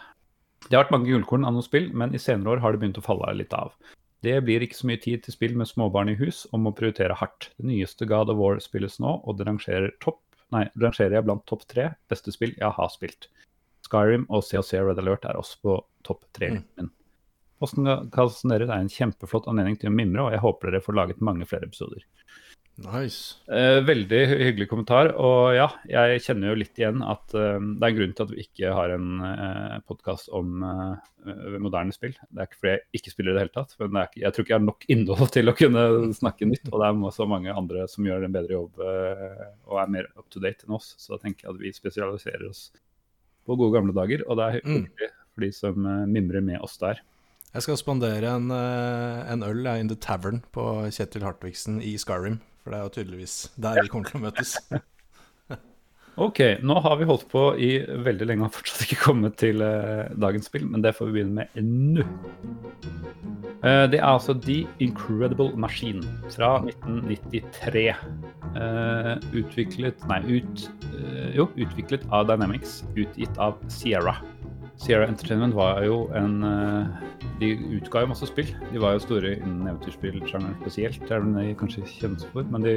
Det har vært mange gullkorn av noen spill, men i senere år har det begynt å falle litt av. Det blir ikke så mye tid til spill med småbarn i hus og må prioritere hardt. Det nyeste God of War spilles nå, og det rangerer, topp, nei, rangerer jeg blant topp tre beste spill jeg har spilt. Skyrim og COC Red Alert er også på topp tre. Mm. Postkassen deres er en kjempeflott anledning til å mimre, og jeg håper dere får laget mange flere episoder. Nice. Eh, veldig hyggelig kommentar. Og ja, jeg kjenner jo litt igjen at eh, det er en grunn til at vi ikke har en eh, podkast om moderne spill. Det er ikke fordi jeg ikke spiller i det hele tatt, men ikke, jeg tror ikke jeg har nok innhold til å kunne snakke nytt. Og det er så mange andre som gjør en bedre jobb og er mer up to date enn oss. Så da tenker jeg at vi spesialiserer oss på gode gamle dager. Og det er Mm. hyggelig for de som mimrer med oss der. Jeg skal spandere en, en øl in the tavern på Kjetil Hartvigsen i Skyrim. For det er jo tydeligvis der vi kommer til å møtes. Ok, nå har vi holdt på i veldig lenge og fortsatt ikke kommet til uh, dagens spill, men det får vi begynne med nå. Uh, det er altså The Incredible Machine fra 1993. Uh, utviklet Nei, ut, eh, jo, utviklet av Dynamics, utgitt av Sierra. Sierra Entertainment var jo en eh, De utga jo masse spill. De var jo store innen eventyrspillsjangeren spesielt, er det de kanskje kjennes for. Men de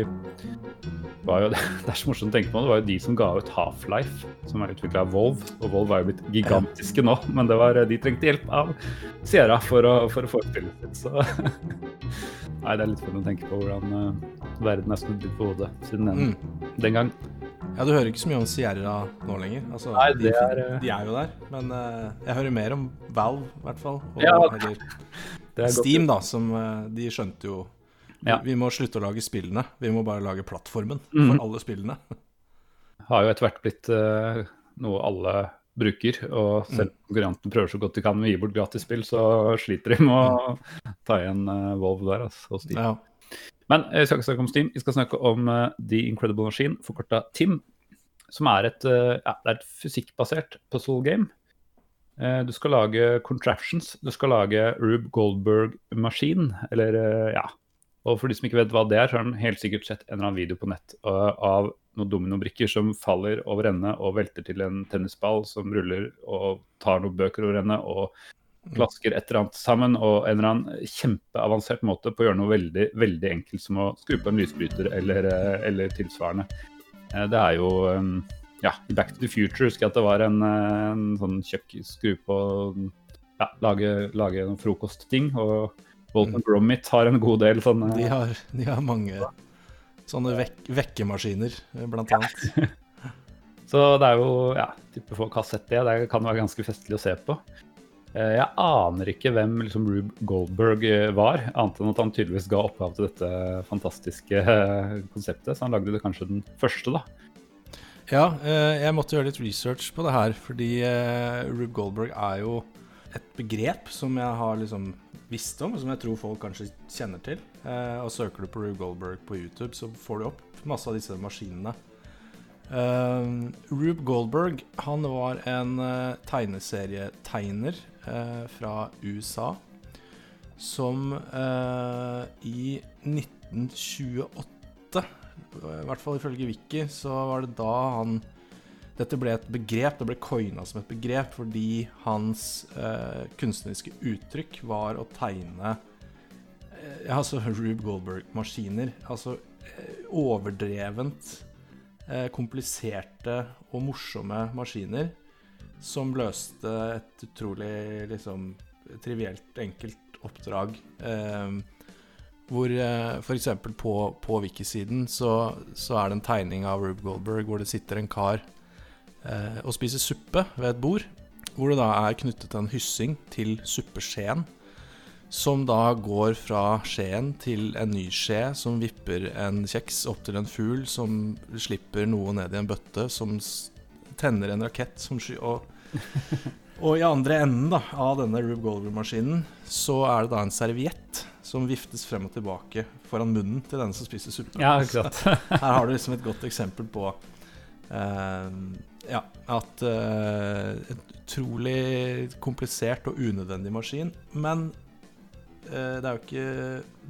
var jo, det er så morsomt å tenke på, det var jo de som ga ut Half-Life, som er utvikla av Volv. Og Volv er jo blitt gigantiske nå, men det var, de trengte hjelp av Sierra for å, for å få spillet sitt. Så Nei, det er litt for å tenke på hvordan eh, verden er snudd litt på hodet siden den, Mm. den gang. Ja, du hører ikke så mye om Sierra nå lenger. Altså, Nei, de, er, eh, de er jo der. Men uh, jeg hører mer om Valve, i hvert fall. Og, Ja, eller er. Steam, da, som uh, de skjønte jo Ja. Vi må slutte å lage spillene. Vi må bare lage plattformen mm. for alle spillene. har jo etter hvert blitt uh, noe alle bruker. Og selv om konkurrenten prøver så godt de kan med å gi bort gratisspill, så sliter de med å ta igjen uh, Volvo der. Altså, hos Steam. Ja. Men eh, vi skal ikke snakke om Steam, vi skal snakke om uh, The Incredible Machine, forkorta TIM. Som er et, uh, ja, er et fysikkbasert puzzle game. Uh, du skal lage contraptions. Du skal lage Rube Goldberg-maskin, eller ja. Og for de som ikke vet hva det er, så har de helt sikkert sett en eller annen video på nett av noen dominobrikker som faller over ende og velter til en tennisball som ruller og tar noen bøker over ende og klasker et eller annet sammen. Og en eller annen kjempeavansert måte på å gjøre noe veldig, veldig enkelt som å skru på en lysbryter eller, eh, eller tilsvarende. Eh, Det er jo eh, Ja, Back to the Future husker jeg at det var en, eh, en sånn kjøkk skru på ja, lage, lage noen frokostting. Og Bolton Gromit har en god del sånne De har, de har mange sånne vek vekkemaskiner, blant annet. Så det er jo ja, type få kassett, det. Det kan være ganske festlig å se på. Eh, Jeg aner ikke hvem liksom, Rube Goldberg eh, var, annet enn at han tydeligvis ga opphav til dette fantastiske eh, konseptet. Så han lagde det kanskje den første, da. Ja, jeg måtte gjøre litt research på det her, fordi Rube Goldberg er jo et begrep som jeg har liksom visst om, og som jeg tror folk kanskje kjenner til. Og søker du på Rube Goldberg på YouTube, så får du opp masse av disse maskinene. Eh, Rube Goldberg han var en uh, tegneserietegner uh, fra USA som i 1928 i hvert fall ifølge Wiki, så var det da han Dette ble et begrep, det ble coina som et begrep fordi hans kunstneriske uttrykk var å tegne altså Rube Goldberg-maskiner. Altså overdrevent kompliserte og morsomme maskiner som løste et utrolig liksom trivielt enkelt oppdrag. Eh, hvor eh, f.eks. på, på Wiki-siden så, så er det en tegning av Rube Goldberg hvor det sitter en kar eh, og spiser suppe ved et bord. Hvor det da er knyttet en hyssing til suppeskjeen. Som da går fra skjeen til en ny skje som vipper en kjeks opp til en fugl som slipper noe ned i en bøtte, som tenner en rakett som sky... Og, og i andre enden da, av denne Rube Goldberg-maskinen så er det da en serviett som viftes frem og tilbake foran munnen til denne som spiser suppe. Ja. Her har du liksom et godt eksempel på uh, ja, at uh, et utrolig komplisert og unødvendig maskin. Men det er jo ikke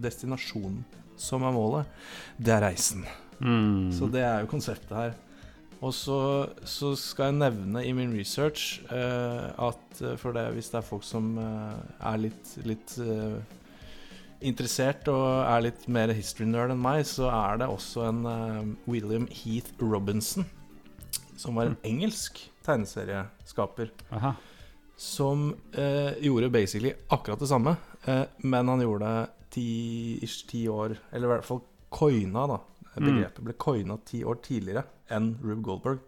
destinasjonen som er målet, det er reisen. Mm. Så det er jo konseptet her. Og så, så skal jeg nevne i min research eh, at eh, for det, hvis det er folk som eh, er litt, litt eh, interessert og er litt mer history-nerd enn meg, så er det også en eh, William Heath Robinson, som var en engelsk tegneserieskaper, Aha. som eh, gjorde basically akkurat det samme, eh, men han gjorde det ti, ish, ti år Eller i hvert fall coina, da. Begrepet ble coina ti år tidligere enn Rube Goldberg.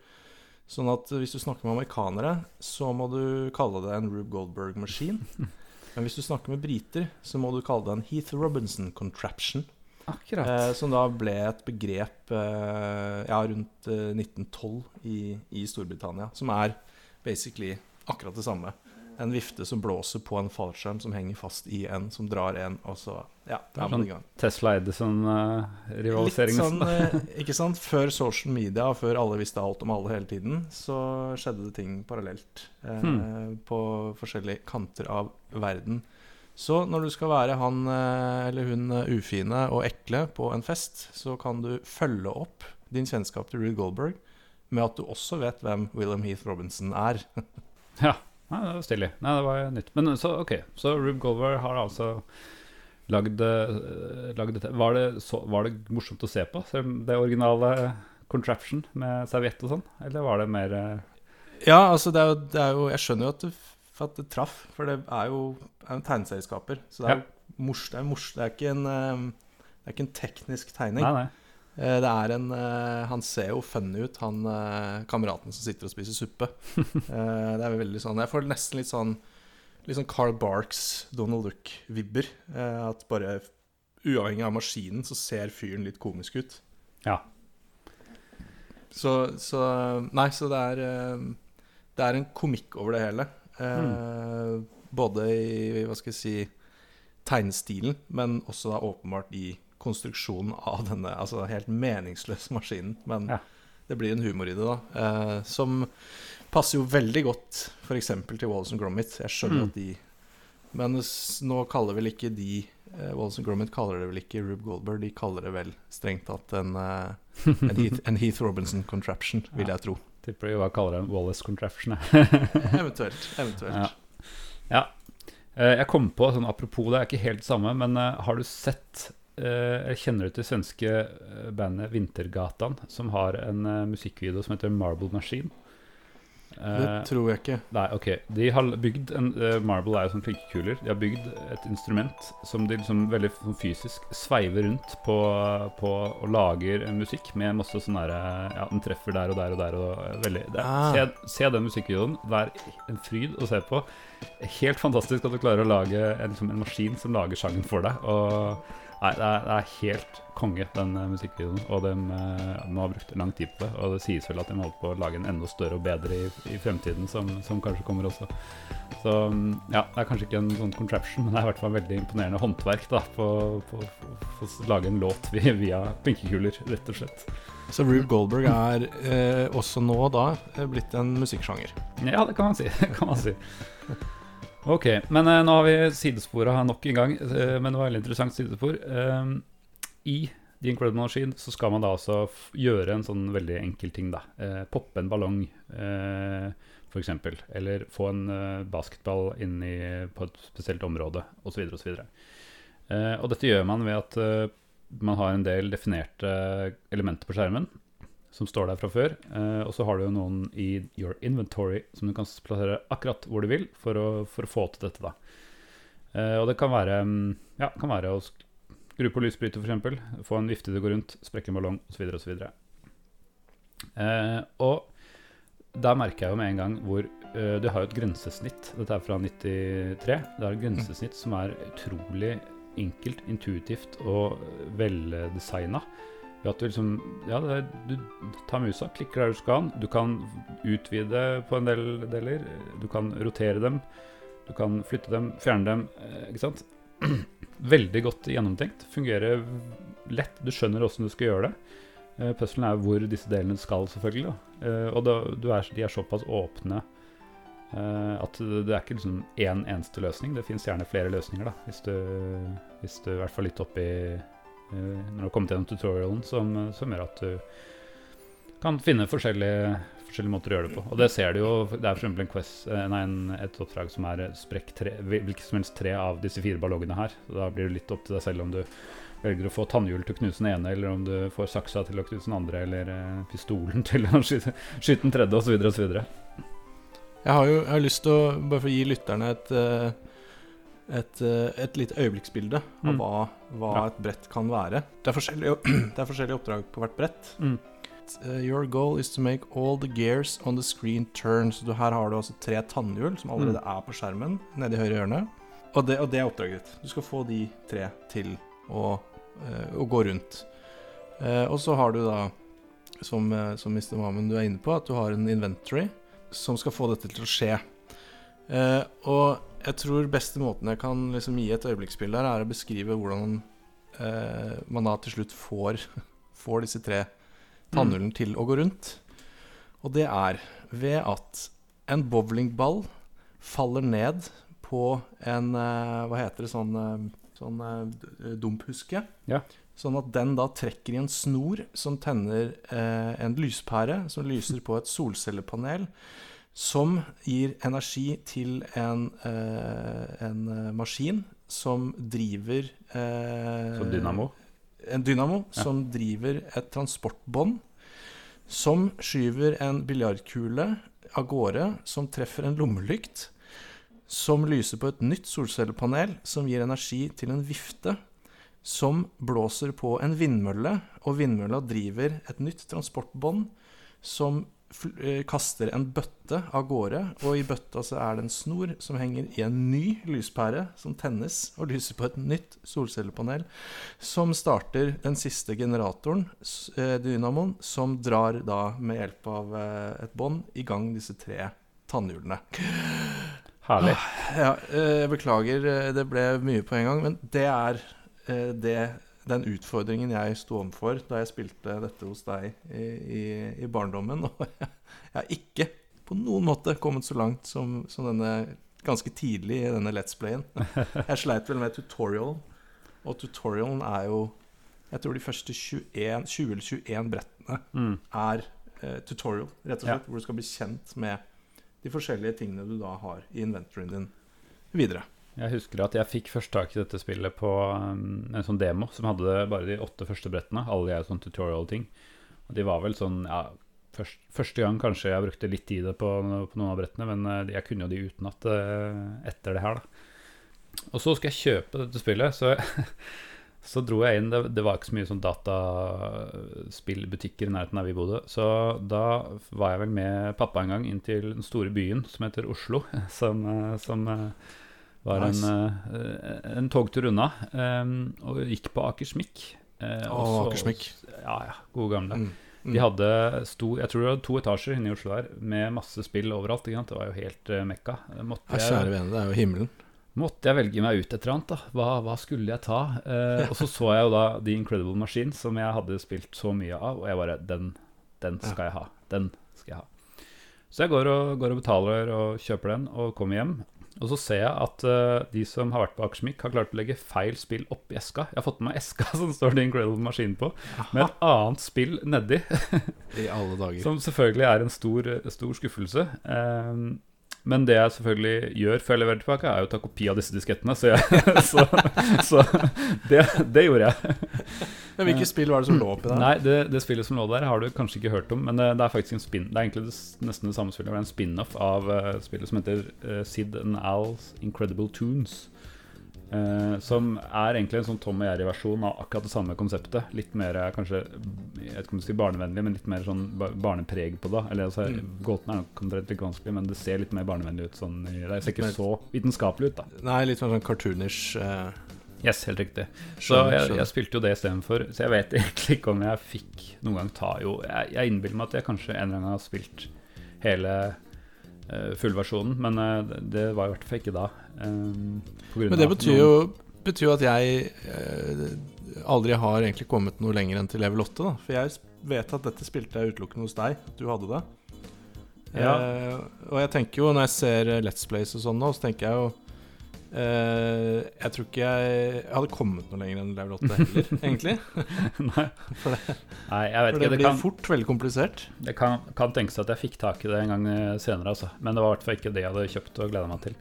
Sånn at hvis du snakker med amerikanere, så må du kalle det en Rube Goldberg-maskin. Men hvis du snakker med briter, så må du kalle det en Heath Robinson contraption. Akkurat. Eh, som da ble et begrep eh, ja, rundt eh, 1912 i, i Storbritannia. Som er basically akkurat det samme. En vifte som blåser på en fallskjerm som henger fast i en, som drar en, og så Ja, Det er i gang. Tesla Edison-rivalisering. sånn, eh, ikke sant? Før social media og før alle visste alt om alle hele tiden, så skjedde det ting parallelt eh, Hmm. på forskjellige kanter av verden. Så når du skal være han eh, eller hun eh, ufine og ekle på en fest, så kan du følge opp din kjennskap til Rude Goldberg med at du også vet hvem William Heath Robinson er. Ja. Nei, det var stilig. Nei, det var nytt. Men så, ok, så Rube Goldberg har altså lagd, eh, lagd dette. Var det, så, var det morsomt å se på, det originale contraption med serviett og sånn? Eller var det mer eh, Ja, altså det er jo, det er jo Jeg skjønner jo at det, at det traff, for det er jo er en tegneserieskaper. Så det er jo mors, det er mors, det er ikke en eh, Det er ikke en teknisk tegning. Nei, nei. Eh, Det er en eh, Han ser jo funny ut, han eh, kameraten som sitter og spiser suppe. Det er veldig sånn Jeg får nesten litt sånn Litt sånn Carl Barks, Donald Duck-vibber. At bare uavhengig av maskinen, så ser fyren litt komisk ut. Ja. Så, så Nei, så det er Det er en komikk over det hele. Mm. Både i, hva skal jeg si tegnestilen, men også da åpenbart i konstruksjonen av denne altså helt meningsløse maskinen. Men Ja. det blir en humor i det, da. Eh, som passer jo veldig godt f.eks. til Wallace and Gromit. Jeg skjønner Mm. at de Men nå kaller vel ikke de eh, Wallace and Gromit kaller det vel ikke Rube Goldberg, de kaller det vel strengt tatt en, eh, en, Heath, en Heath Robinson contraption, vil jeg tro. Tipper de hva kaller det en Wallace contraption. Eventuelt. eventuelt. Ja. Ja. Eh, Jeg kom på, sånn apropos det er ikke helt det samme, men eh, har du sett eh, eller Kjenner du til svenske eh, bandet Vintergatan, som har en eh, musikkvideo som heter Marble Machine? Det tror jeg ikke. Nei, ok. De har bygd en Marble er jo sånn klinkekuler. De har bygd et instrument som de liksom veldig sånn fysisk sveiver rundt på, på og lager musikk med masse sånn derre Ja, den treffer der og der og der og veldig Ah. se, se den musikkvideoen. Det er en fryd å se på. Helt fantastisk at du klarer å lage en, liksom, en maskin som lager sangen for deg. Og Nei, det er, det er helt konge, den eh, musikkvideoen. Og de, eh, de har brukt lang tid på det. Og det sies vel at de holder på å lage en enda større og bedre i, i fremtiden, som, som kanskje kommer også. Så mm, ja, det er kanskje ikke en sånn contraption, men det er i hvert fall veldig imponerende håndverk da, på, på, på, å lage en låt via, via pinkekuler, rett og slett. Så Rube Goldberg er eh, også nå da eh, blitt en musikksjanger. Ja, det kan man si. Det kan man si. Ok, men eh, nå har vi sidespora nok en gang, eh, men det var veldig interessant sidespor. Eh, I The Incredible Machine så skal man da altså gjøre en sånn veldig enkel ting, da. Eh, poppe en ballong, eh, f.eks. Eller få en eh, basketball inn i, på et spesielt område, osv. osv. Eh, og dette gjør man ved at eh, man har en del definerte elementer på skjermen som står der fra før. Eh, og så har du jo noen i your inventory som du kan plassere akkurat hvor du vil for å, for å få til dette. da. Eh, og det kan være, mm, ja, kan være å skru på lysbryter f.eks., få en vifte til å gå rundt, sprekke en ballong osv. osv. Eh, og der merker jeg jo med en gang hvor Du har jo et grensesnitt. Dette er fra 93. Det er et grensesnitt som er utrolig enkelt, intuitivt og veldesigna. At du liksom Ja, er, du tar musa, klikker der du skal. Du kan utvide på en del deler. Du kan rotere dem. Du kan flytte dem, fjerne dem. eh, Ikke sant? Veldig godt gjennomtenkt. Fungerer lett. Du skjønner åssen du skal gjøre det. Eh, Puzzlen er hvor disse delene skal, selvfølgelig. Eh, Og da, er, de er såpass åpne at det er ikke liksom én eneste løsning. Det fins gjerne flere løsninger, da. Hvis du, hvis du i hvert fall litt oppi Når du har kommet gjennom tutorialen, som, som, gjør at du kan finne forskjellige, forskjellige måter å gjøre det på. Og det ser du jo. Det er f.eks. En quest, nei, en, et oppdrag som er sprekk tre, hvilket som helst tre av disse fire ballongene her. Så da blir det litt opp til deg selv om du velger å få tannhjul til å knuse den ene, eller om du får saksa til å knuse den andre, eller uh, pistolen til å skyte, skyte den tredje, osv. osv. Jeg har jo jeg har lyst til å, bare for å gi lytterne et, eh, et, eh, et lite øyeblikksbilde av Mm. hva, hva et brett kan være. Det er forskjellige, det er forskjellige oppdrag på hvert brett. Mm. Uh, Your goal is to make all the gears on the screen turn. Så du, her har du altså tre tannhjul som allerede Mm. er på skjermen nede i høyre hjørne. Og det, og det er oppdraget ditt. Du skal få de tre til å, uh, å gå rundt. Uh, og så har du da, som, som Mr. Mohammed du er inne på, at du har en inventory som skal få dette til å skje. Og jeg tror beste måten jeg kan liksom gi et øyeblikksbilde her, er å beskrive hvordan eh, man da til slutt får, får disse tre tannhjulene til å gå rundt. Og det er ved at en bowlingball faller ned på en eh, Hva heter det? Sånn, eh, sånn eh, dumphuske. Ja. Sånn at den da trekker i en snor som tenner eh, en lyspære som lyser på et solcellepanel. Som gir energi til en, eh, en eh, maskin som driver eh, Som dynamo. en dynamo Ja. som driver et transportbånd som skyver en biljardkule av gårde, som treffer en lommelykt, som lyser på et nytt solcellepanel som gir energi til en vifte, som blåser på en vindmølle, og vindmølla driver et nytt transportbånd som kaster en bøtte av gårde, og i bøtta så er det en snor som henger i en ny lyspære som tennes og lyser på et nytt solcellepanel som starter den siste generatoren, eh, dynamoen, som drar da med hjelp av eh, et bånd i gang disse tre tannhjulene. Herlig. Ja, eh, jeg beklager, eh, det ble mye på en gang, men det er eh, det, den utfordringen jeg sto overfor da jeg spilte dette hos deg i, i, i barndommen. Og jeg har ikke på noen måte kommet så langt som, som denne ganske tidlig i denne Let's Playen. Jeg sleit vel med tutorialen, og tutorialen er jo Jeg tror de første 21, 20 eller 21 brettene Mm. er eh, tutorial, rett og Ja. slett, hvor du skal bli kjent med de forskjellige tingene du da har i inventoryen din videre. Jeg husker at jeg fikk først tak i dette spillet på um, en sånn demo som hadde bare de åtte første brettene. Alle er sånn tutorial-ting. Og de var vel sånn ja, først, Første gang kanskje jeg brukte litt tid på, på noen av brettene, men eh, jeg kunne jo de utenat uh, etter det her, da. Og så skal jeg kjøpe dette spillet, så, så dro jeg inn det, det var ikke så mye sånn dataspillbutikker i nærheten der vi bodde. Så da var jeg vel med pappa en gang inn til den store byen som heter Oslo, som, eh, som eh, var Nice. en, eh, en togtur unna, eh, og gikk på Akersmik. Eh, oh, Å, så- Akersmik. Ja, ja. Gode gamle. Mm. De hadde sto, jeg tror det var to etasjer inne i Oslo der, med masse spill overalt. Det var jo helt uh, mekka. Måtte jeg, kjære vene, det er jo himmelen. Måtte jeg velge meg ut et eller annet, da? Hva, hva skulle jeg ta? Uh, og så så jeg jo da The Incredible Machine, som jeg hadde spilt så mye av, og jeg bare Den, den skal jeg ha. Den skal jeg ha. Så jeg går og, går og betaler og kjøper den, og kommer hjem. Og så ser jeg at uh, de som har vært på Akersmik, har klart å legge feil spill oppi eska. Jeg har fått med meg eska som står The Incredible Machine på, med et annet spill nedi. I alle dager. Som selvfølgelig er en stor, stor skuffelse. Ehm, men det jeg selvfølgelig gjør før jeg leverer tilbake, er å ta kopi av disse diskettene. Så, jeg, så, så det, det gjorde jeg. Men hvilke spill var det som lå oppi der? Nei, det, det spillet som lå der, har du kanskje ikke hørt om. Men det, det er faktisk en spin Det er egentlig det, nesten det samme spillet. Det er en spin-off av eh, spillet som heter uh, Sid and Al's Incredible Tunes. Eh, som er egentlig en sånn Tom og Jerry-versjon av akkurat det samme konseptet. Litt mer eh, kanskje Jeg vet ikke om du sier barnevennlig, men litt mer sånn barnepreg på det. Eller altså, Mm. Gåten er nok omtrent like vanskelig, men det ser litt mer barnevennlig ut. Sånn, det ser ikke så vitenskapelig ut, da. Nei, litt mer sånn cartoonish. Uh... Yes, helt riktig. Så jeg, jeg spilte jo det istedenfor. Så jeg vet egentlig ikke om jeg fikk noen gang ta jo Jeg, jeg innbiller meg at jeg kanskje en eller annen gang har spilt hele uh, fullversjonen, men det, det var i hvert fall ikke da. Um, Men det betyr jo betyr jo at jeg eh, aldri har egentlig kommet noe lenger enn til level 8. Da. For jeg vet at dette spilte jeg utelukkende hos deg. Du hadde det. Ja. Eh, og jeg tenker jo, når jeg ser eh, Let's Plays og sånn nå, så tenker jeg jo Uh, Jeg tror ikke jeg, jeg hadde kommet noe lenger enn level 8 heller, egentlig. Nei. For det, Nei, jeg vet for ikke. det Det blir kan, fort veldig komplisert. det kan, kan tenkes at jeg fikk tak i det en gang eh, senere, altså. Men det var i hvert fall ikke det jeg hadde kjøpt og gleda meg til.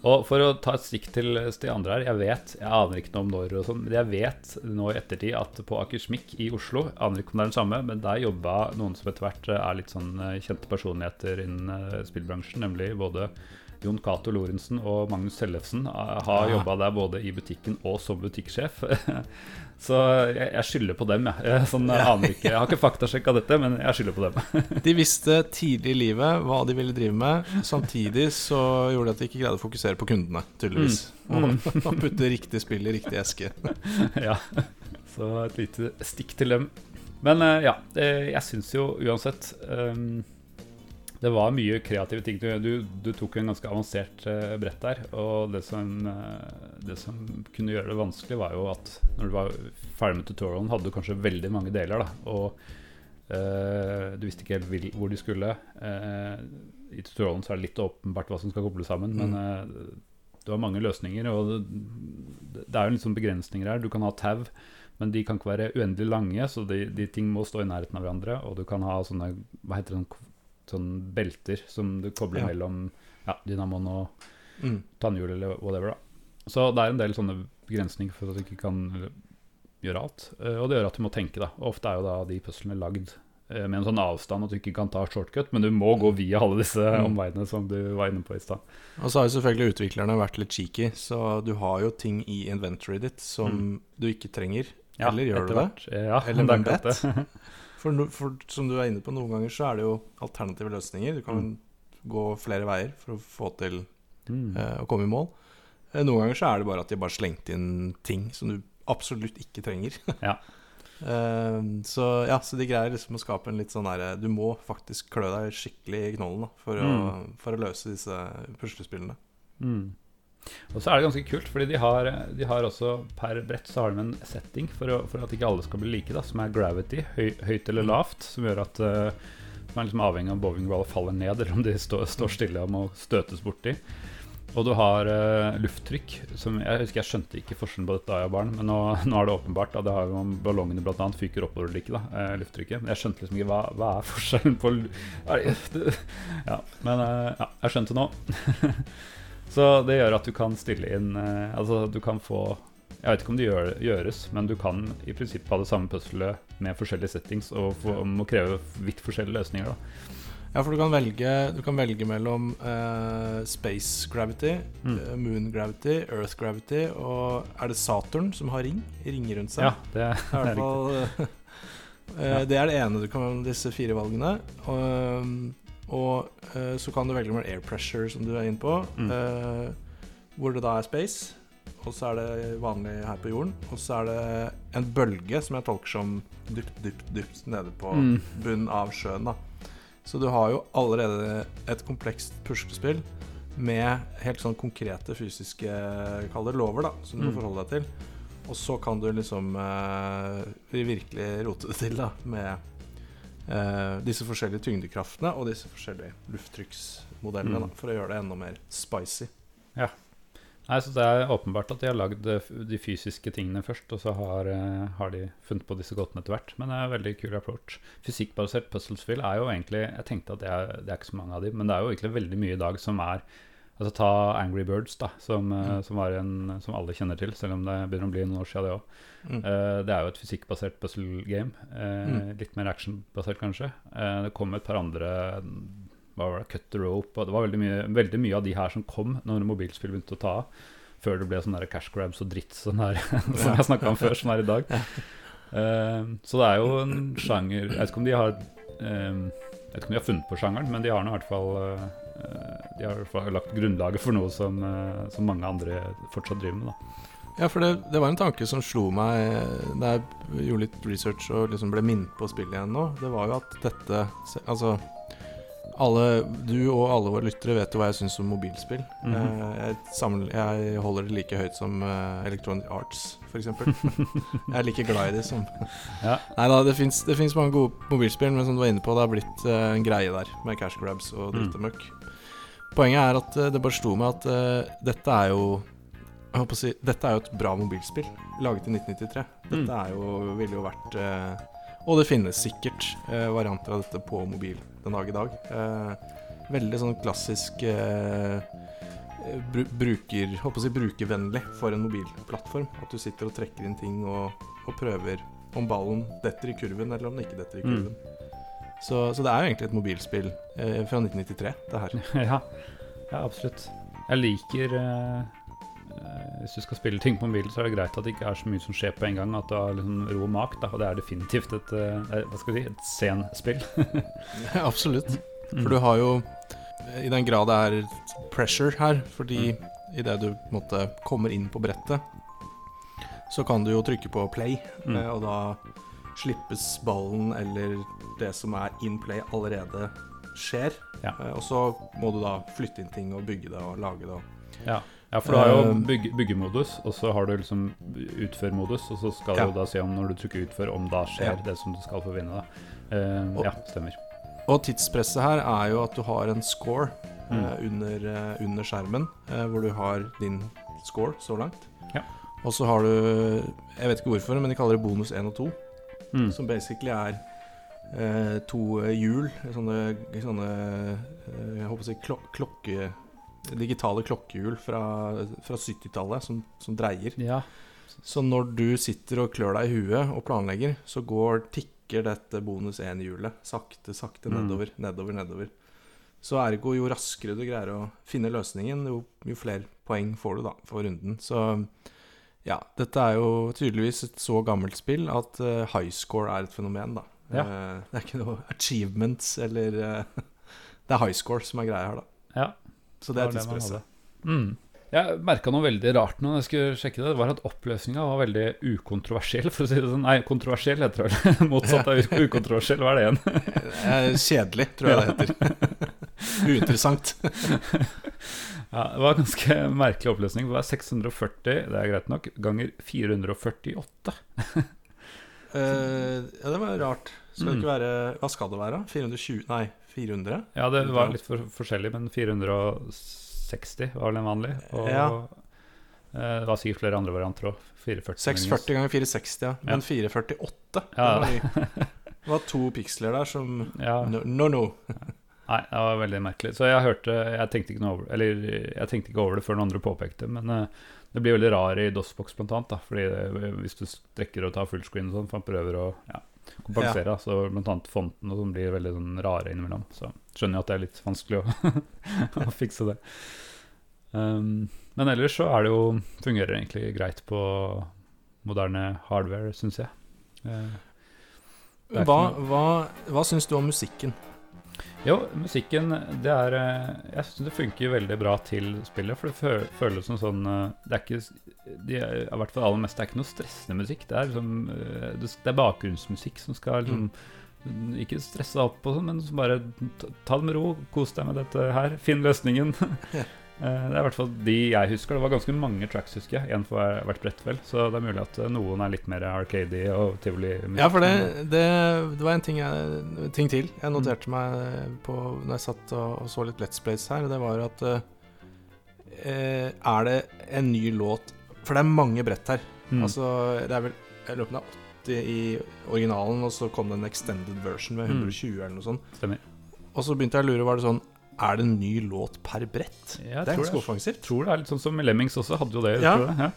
Og for å ta et stikk til, de andre her. Jeg vet, jeg aner ikke noe om når og sånn, men jeg vet nå i ettertid at på Akersmik i Oslo, aner ikke om det er den samme, men der jobba noen som etter hvert eh, er litt sånn eh, kjente personligheter innen eh, spillbransjen, nemlig både Jon Cato Lorentzen og Magnus Tellefsen eh, har Ja. jobba der både i butikken og som butikksjef. Så jeg, jeg skylder på dem, jeg. jeg. Sånn, jeg, aner ikke, jeg har ikke faktasjekka dette, men jeg skylder på dem. De visste tidlig i livet hva de ville drive med. Samtidig så gjorde det at de ikke greide å fokusere på kundene, tydeligvis. Mm. Og, og putte riktig spill i riktig eske. ja. Så et lite stikk til dem. Men eh, ja, eh, jeg syns jo uansett ehm, Det var mye kreative ting. Du, du, du tok en ganske avansert uh, brett der. Og det som, uh, det som kunne gjøre det vanskelig, var jo at når du var ferdig med tutorialen, hadde du kanskje veldig mange deler. da Og uh, du visste ikke helt hvor de skulle. I tutorialen så er det litt åpenbart hva som skal kobles sammen, men eh, du har mange løsninger, og det, det er jo litt sånn begrensninger her. Du kan ha tau, men de kan ikke være uendelig lange, så de, de ting må stå i nærheten av hverandre. Og du kan ha sånne hva heter det, sånn, belter som du kobler Ja. mellom ja, dynamoen og Mm. tannhjul eller whatever. da. Så det er en del sånne begrensninger for at du ikke kan gjøre alt. Eh, Og det gjør at du må tenke, da. Og ofte er jo da de puslene lagd eh, med en sånn avstand at du ikke kan ta shortcut, men du må gå via alle disse Mm. omveiene som du var inne på i stad. Og så har jo selvfølgelig utviklerne vært litt cheeky, så du har jo ting i inventoryet ditt som Mm. du ikke trenger. Ja, Eller gjør du det? Eh, Ja, Eller det er hvem vet? For, no, for som du er inne på, noen ganger så er det jo alternative løsninger. Du kan Mm. gå flere veier for å få til Mm. eh, å komme i mål. Eh, noen ganger så er det bare at de bare slengte inn ting som du absolutt ikke trenger. Ja. Eh, så ja, så de greier liksom å skape en litt sånn derre Du må faktisk klø deg skikkelig i knollen da, for, å, Mm. for å løse disse puslespillene. Mm. Og så er det ganske kult, fordi de har, de har også per brett så har de en setting for, å, for at ikke alle skal bli like, da, som er gravity, høy, høyt eller lavt, som gjør at uh, man er liksom avhengig av om bowlingballen faller ned, eller om de står, står stille og må støtes borti. Og du har uh, lufttrykk, som jeg husker jeg skjønte ikke forskjellen på dette da jeg var barn, men nå, nå er det åpenbart. Da det har jo om ballongene annet fyker oppover eller ikke, da, uh, lufttrykket. Men jeg skjønte liksom ikke hva, hva er forskjellen på Ja, men uh, ja, jeg skjønte nå. Så det gjør at du kan stille inn eh, Altså du kan få Jeg vet ikke om det gjør, gjøres, men du kan i prinsippet ha det samme puzzlet med forskjellige settings og få, må kreve vidt forskjellige løsninger. da. Ja, for du kan velge, du kan velge mellom eh, space gravity, Mm. eh, moon gravity, earth gravity og Er det Saturn som har ring? Ringer rundt seg? Ja, det, er det er riktig. fall eh, Ja. Det er det ene du kan disse fire valgene. Og, og eh, så kan du velge mellom air pressure, som du er inne på, Mm. eh, hvor det da er space. Og så er det vanlig her på jorden. Og så er det en bølge som jeg tolker som dypt, dypt, dypt nede på Mm. bunnen av sjøen. da Så du har jo allerede et komplekst puslespill med helt sånn konkrete fysiske kall det lover, da som du må Mm. forholde deg til. Og så kan du liksom eh, virkelig rote det til da med disse forskjellige tyngdekraftene og disse forskjellige lufttrykksmodellene Mm. for å gjøre det enda mer spicy. Ja. Nei, så Det er åpenbart at de har lagd eh, de fysiske tingene først, og så har, eh, har de funnet på disse gåtene etter hvert. Men det er en veldig kul approach. Fysikkbasert puzzlespill er jo egentlig Jeg tenkte at det er, det er ikke så mange av de, men det er jo egentlig veldig mye i dag som er Altså Ta Angry Birds, da, som, eh, Mm. som, var en, som alle kjenner til, selv om det begynner å bli noen år siden, det òg. Mm. Uh, det er jo et fysikkbasert puzzle game. Uh, Mm. Litt mer actionbasert, kanskje. Uh, det kom et par andre hva var det, Cut the Rope og Det var veldig mye, veldig mye av de her som kom når mobilspill begynte å ta av. Før det ble sånne der cash grabs og dritt sånn her, som jeg snakka om før, som er i dag. Eh, så det er jo en sjanger Jeg vet ikke om de har eh, Jeg vet ikke om de har funnet på sjangeren, men de har nå i hvert fall eh, De har i hvert fall lagt grunnlaget for noe som, eh, som mange andre fortsatt driver med. da Ja, for det, det var en tanke som slo meg eh, da jeg gjorde litt research og liksom ble minnet på spillet igjen nå. Det var jo at dette Altså, alle, du og alle våre lyttere vet jo hva jeg syns om mobilspill. Mm -hmm. jeg, samler, jeg holder det like høyt som eh, Electronic Arts, f.eks. jeg er like glad i det som Ja. Nei da, det fins mange gode mobilspill, men som du var inne på, det har blitt eh, en greie der med cash grabs og drittemøkk. og møkk. Poenget er at eh, det bare slo meg at uh, dette er jo jeg håper å si, Dette er jo et bra mobilspill laget i 1993. Dette Mm. er jo, ville jo vært uh, Og det finnes sikkert uh, varianter av dette på mobil den dag i dag. Veldig sånn klassisk bru bruker, håper å si brukervennlig for en mobilplattform. At du sitter og trekker inn ting og, og prøver om ballen detter i kurven, eller om den ikke detter i Mm. Så, så det er jo egentlig et mobilspill eh, fra 1993, det her. ja. ja, absolutt. Jeg liker eh, eh, Hvis du skal spille ting på mobilen, så er det greit at det ikke er så mye som skjer på en gang. At du har liksom ro og mak. Da, og det er definitivt et, eh, hva skal vi si, et senspill. Absolutt. Mm. For du har jo I den grad det er pressure her, fordi idet du på en måte kommer inn på brettet, så kan du jo trykke på play, Mm. eh, og da slippes ballen eller det som er in play allerede skjer. Ja. Eh, Og så må du da flytte inn ting og bygge det og lage det. Ja. ja, for du har jo Um, bygge, byggemodus, og så har du liksom utførmodus, og så skal Ja. du da se om når du trykker utfør, om da skjer det som du skal forvinne. vinne. Da. Eh, Og- ja, stemmer. Og tidspresset her er jo at du har en score Mm. uh, under, uh, under skjermen, eh, hvor du har din score så langt. Ja. Og så har du Jeg vet ikke hvorfor, men de kaller det bonus 1 og 2. Mm. Som basically er eh, to eh, hjul, sånne, sånne eh, Jeg håper å si klok klokke... Digitale klokkehjul fra, fra 70-tallet som, som dreier. Ja. Så når du sitter og klør deg i huet og planlegger, så går tikker dette bonus 1-hjulet sakte, sakte Mm. nedover, nedover, nedover. Så ergo, jo raskere du greier å finne løsningen, jo, jo flere poeng får du da for runden. Så ja, dette er jo tydeligvis et så gammelt spill at uh, high score er et fenomen, da. Ja. Eh, det er ikke noe achievements eller eh, Det er high score som er greia her, da. ja. Så det er tidspresset. Mm. Jeg merka noe veldig rart når jeg skulle sjekke det. Det var at oppløsninga var veldig ukontroversiell, for å si det sånn. Nei, kontroversiell heter det vel. Motsatt av ukontroversiell. Hva er det igjen? Kjedelig, tror jeg det heter. Uinteressant. Ja, det var en ganske merkelig oppløsning. Det var 640, det er greit nok, ganger 448. Eh, ja, det var rart. Skal det Mm. ikke være Hva skal det være? 420 Nei, 400? Ja, det var litt for, forskjellig, men 460 var vel en vanlig. Og Ja. eh, det var sikkert flere andre varianter òg. 640 ganger 460, ja. Men Ja. 448 Ja. det, var to piksler der som Ja. No, no. no. Nei, det var veldig merkelig. Så jeg hørte Jeg tenkte ikke over Eller jeg tenkte ikke over det før noen andre påpekte, men eh, det blir veldig rar i DOS-boks blant annet. Da, fordi det, hvis du strekker og tar fullscreen og sånn, for han prøver å ja, kompensere, så blant annet fonten og sånn blir veldig sånn rare innimellom. Så skjønner jeg at det er litt vanskelig å, å fikse det. Um, men ellers så er det jo fungerer egentlig greit på moderne hardware, syns jeg. Uh, Hva, ikke hva, hva syns du om musikken? Jo, musikken det er eh, Jeg syns det funker veldig bra til spillet. For det føles som sånn eh, Det er ikke de er, I hvert fall aller meste er ikke noe stressende musikk. Det er liksom eh, Det er bakgrunnsmusikk som skal liksom Ikke stresse deg opp og sånn, men bare ta det med ro. Kos deg med dette her. Finn løsningen. Eh, Det er i hvert fall de jeg husker. Det var ganske mange tracks, husker jeg. Én for hvert brett, vel. Så det er mulig at eh, noen er litt mer arcady og tivoli. Ja, for det, det, det var en ting, jeg, ting til jeg noterte meg på når jeg satt og, og så litt Let's Plays her. Det var at eh, Er det en ny låt For det er mange brett her. Mm. Altså, det er vel Jeg lurer på om det er 80 i originalen, og så kom det en extended version med Mm. 120 eller noe sånt. Stemmer. Og så begynte jeg å lure, var det sånn Er det en ny låt per brett? Ja, det er ganske offensivt. tror det er litt sånn som Lemmings også hadde jo det. Ja. tror jeg. Ja.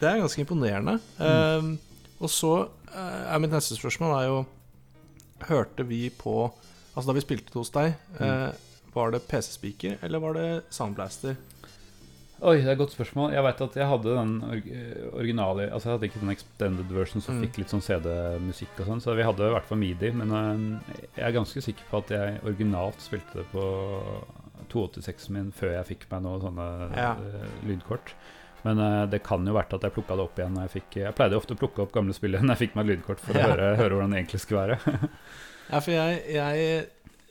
Det er ganske imponerende. Mm. Um, og så eh, er mitt neste spørsmål er jo Hørte vi på Altså da vi spilte hos deg, Mm. uh, var det PC-speaker, eller var det Soundblaster? Oi, det er et godt spørsmål. Jeg vet at jeg hadde den originale Altså jeg hadde ikke den extended version som Mm. fikk litt sånn CD-musikk og sånn, så vi hadde i hvert fall midi. Men eh, jeg er ganske sikker på at jeg originalt spilte det på 286-en min før jeg fikk meg noen sånne Ja. eh, lydkort. Men eh, det kan jo vært at jeg plukka det opp igjen når jeg fikk Jeg pleide ofte å plukke opp gamle spill når jeg fikk meg lydkort for Ja. å høre, høre hvordan det egentlig skulle være. Ja, for jeg, jeg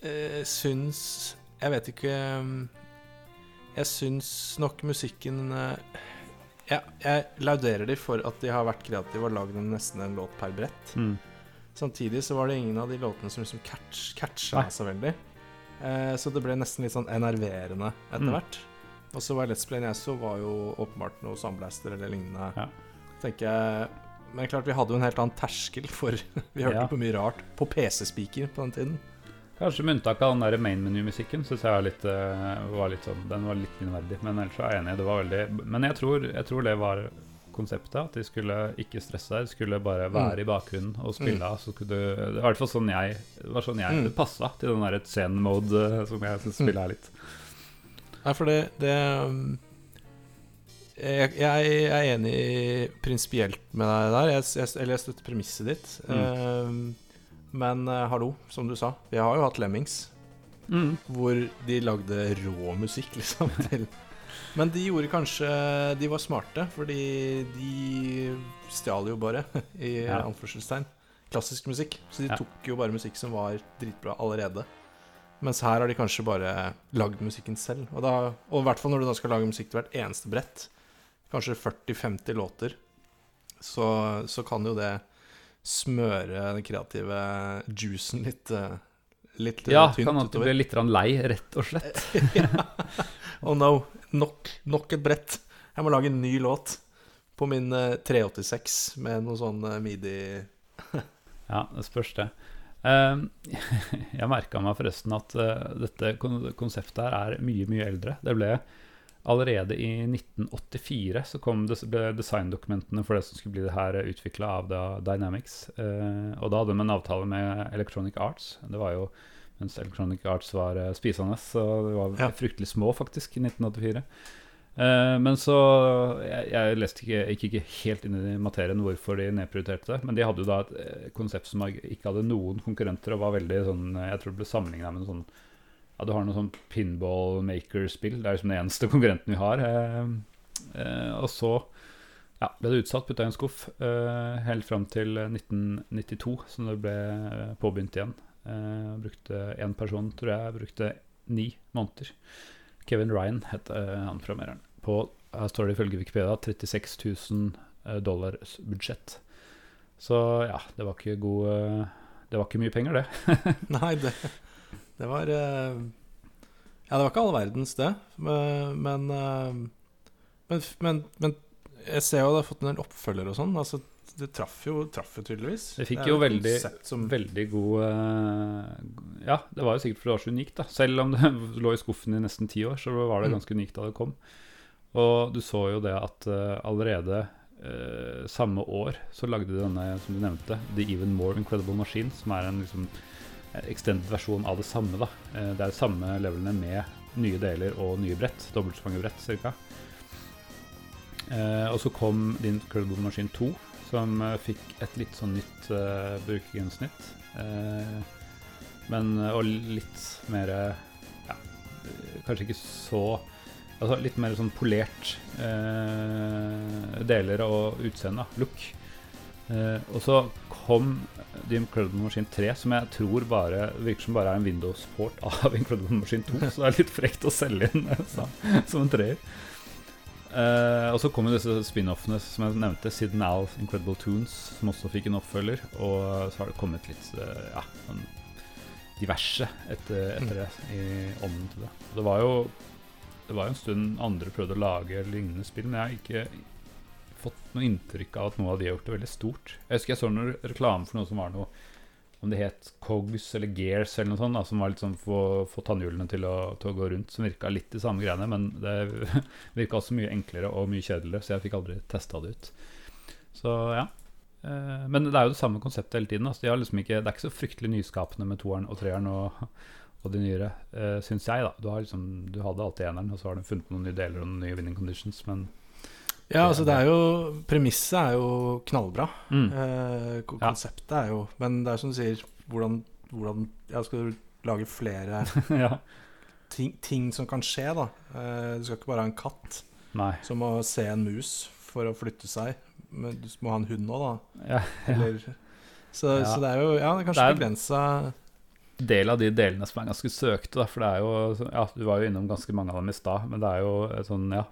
eh, syns Jeg vet ikke um, Jeg syns nok musikken eh, jeg, jeg lauderer de for at de har vært kreative og lagd nesten en låt per brett. Mm. Samtidig så var det ingen av de låtene som liksom catch, catcha så veldig. Eh, så det ble nesten litt sånn enerverende etter Mm. Og så var Let's Play Neso var jo åpenbart noe Soundblaster eller lignende. Ja. tenker jeg Men klart vi hadde jo en helt annen terskel for Vi hørte Ja. på mye rart på PC-speaker på den tiden. Kanskje med unntak av den der main menu-musikken, Synes jeg var litt, eh, var litt sånn, den var litt minneverdig. Men ellers er jeg enig. Det var veldig Men jeg tror, jeg tror det var konseptet. At de skulle ikke stresse deg, de skulle bare være Mm. i bakgrunnen og spille Mm. Så skulle du Det var i hvert fall sånn jeg Det var sånn jeg Mm. det passa til den der scene-mode eh, som jeg syns spillet er litt. Nei, for det, det um, jeg, jeg er enig prinsipielt med deg der. Jeg, jeg, eller jeg støtter premisset ditt. Um, men uh, hallo, som du sa, vi har jo hatt Lemmings. Mm. hvor de lagde rå musikk, liksom. Til. Men de gjorde kanskje De var smarte, fordi de stjal jo bare, i Ja. anførselstegn, klassisk musikk. Så de Ja. tok jo bare musikk som var dritbra allerede. Mens her har de kanskje bare lagd musikken selv. Og, da, og i hvert fall når du da skal lage musikk til hvert eneste brett, kanskje 40-50 låter, så, så kan jo det smøre den kreative juicen litt, eh, litt eh, Ja, tynt kan at du blir litt lei, rett og slett. Oh no, nok, nok et brett. Jeg må lage en ny låt på min eh, 386 med noe sånn eh, midi Ja, det spørs det. Ehm, jeg merka meg forresten at eh, dette konseptet her er mye, mye eldre. Det ble allerede i 1984 så kom des ble designdokumentene for det som skulle bli det her utvikla av da Dynamics. Eh, og da hadde de en avtale med Electronic Arts. Det var jo mens Electronic Arts var uh, spisende, så det var Ja. fryktelig små faktisk i 1984. Eh, men så Jeg, jeg leste ikke, gikk ikke helt inn i materien hvorfor de nedprioriterte det. Men de hadde jo da et eh, konsept som ikke hadde noen konkurrenter, og var veldig sånn eh, Jeg tror det ble sammenligna med en sånn Ja, du har noe sånn pinball maker-spill. Det er liksom den eneste konkurrenten vi har. Eh, eh, og så ja, ble det utsatt, putta i en skuff, eh, helt fram til 1992, som det ble påbegynt igjen. Brukte én person, tror jeg, brukte ni måneder. Kevin Ryan het han programmereren. På her står det ifølge Wikipedia 36 000 eh, dollars budsjett. Så ja, det var ikke god Det var ikke mye penger, det. Nei, det, det var eh, Ja, det var ikke all verdens, det. Men, men, eh, men, men, jeg ser jo det har fått en del oppfølger og sånn. Altså, det traff jo, traff jo tydeligvis. Det fikk det jo veldig, som veldig god eh, Ja, det var jo sikkert fordi det var så unikt, da. Selv om det lå i skuffen i nesten ti år, så var det Mm. ganske unikt da det kom. Og du så jo det at uh, allerede uh, samme år så lagde de denne, som du nevnte, The Even More Incredible Machine, som er en liksom extended versjon av det samme, da. Eh, det er samme levelene med nye deler og nye brett. Dobbelt så mange brett, cirka. Eh, og så kom The Incredible Machine 2, som eh, fikk et litt sånn nytt uh, brukergrensnitt. Uh, men Og litt mer ja, Kanskje ikke så Altså litt mer sånn polert uh, deler og utseende, look. Eh, og så kom The Incredible Machine 3, som jeg tror bare virker som bare er en Windows-port av Incredible Machine 2. Så det er litt frekt å selge inn så, som en treer. Uh, og så kom jo disse spin-offene som jeg nevnte, Sid Al Incredible Tunes, som også fikk en oppfølger. Og så har det kommet litt uh, ja, sånn diverse etter, etter det, i ånden til det. Det var jo det var jo en stund andre prøvde å lage lignende spill, men jeg har ikke fått noe inntrykk av at noe av de har gjort det veldig stort. Jeg husker jeg så noen reklame for noe som var noe om det het Cogs eller Gears eller noe sånt, da, som var litt sånn for å få tannhjulene til å, til å gå rundt, som virka litt de samme greiene, men det virka også mye enklere og mye kjedeligere, så jeg fikk aldri testa det ut. Så ja. Eh, Men det er jo det samme konseptet hele tiden. Altså, de har liksom ikke, det er ikke så fryktelig nyskapende med toeren og treeren og, og de nyere, uh, syns jeg. da. Du, har liksom, du hadde alltid eneren, og så har du funnet noen nye deler og noen nye winning conditions, men Ja, altså det er jo Premisset er jo knallbra. mm. Eh, konseptet er jo Men det er som du sier, hvordan, hvordan Ja, skal lage flere ja. ting, ting som kan skje, da. Eh, du skal ikke bare ha en katt Nei. som må se en mus for å flytte seg. Men du må ha en hund òg, da. Ja, ja. Eller, så, så det er jo Ja, det er kanskje begrensa del av de delene som er ganske søkte. Da, for det er jo Ja, du var jo innom ganske mange av dem i stad, men det er jo sånn ja,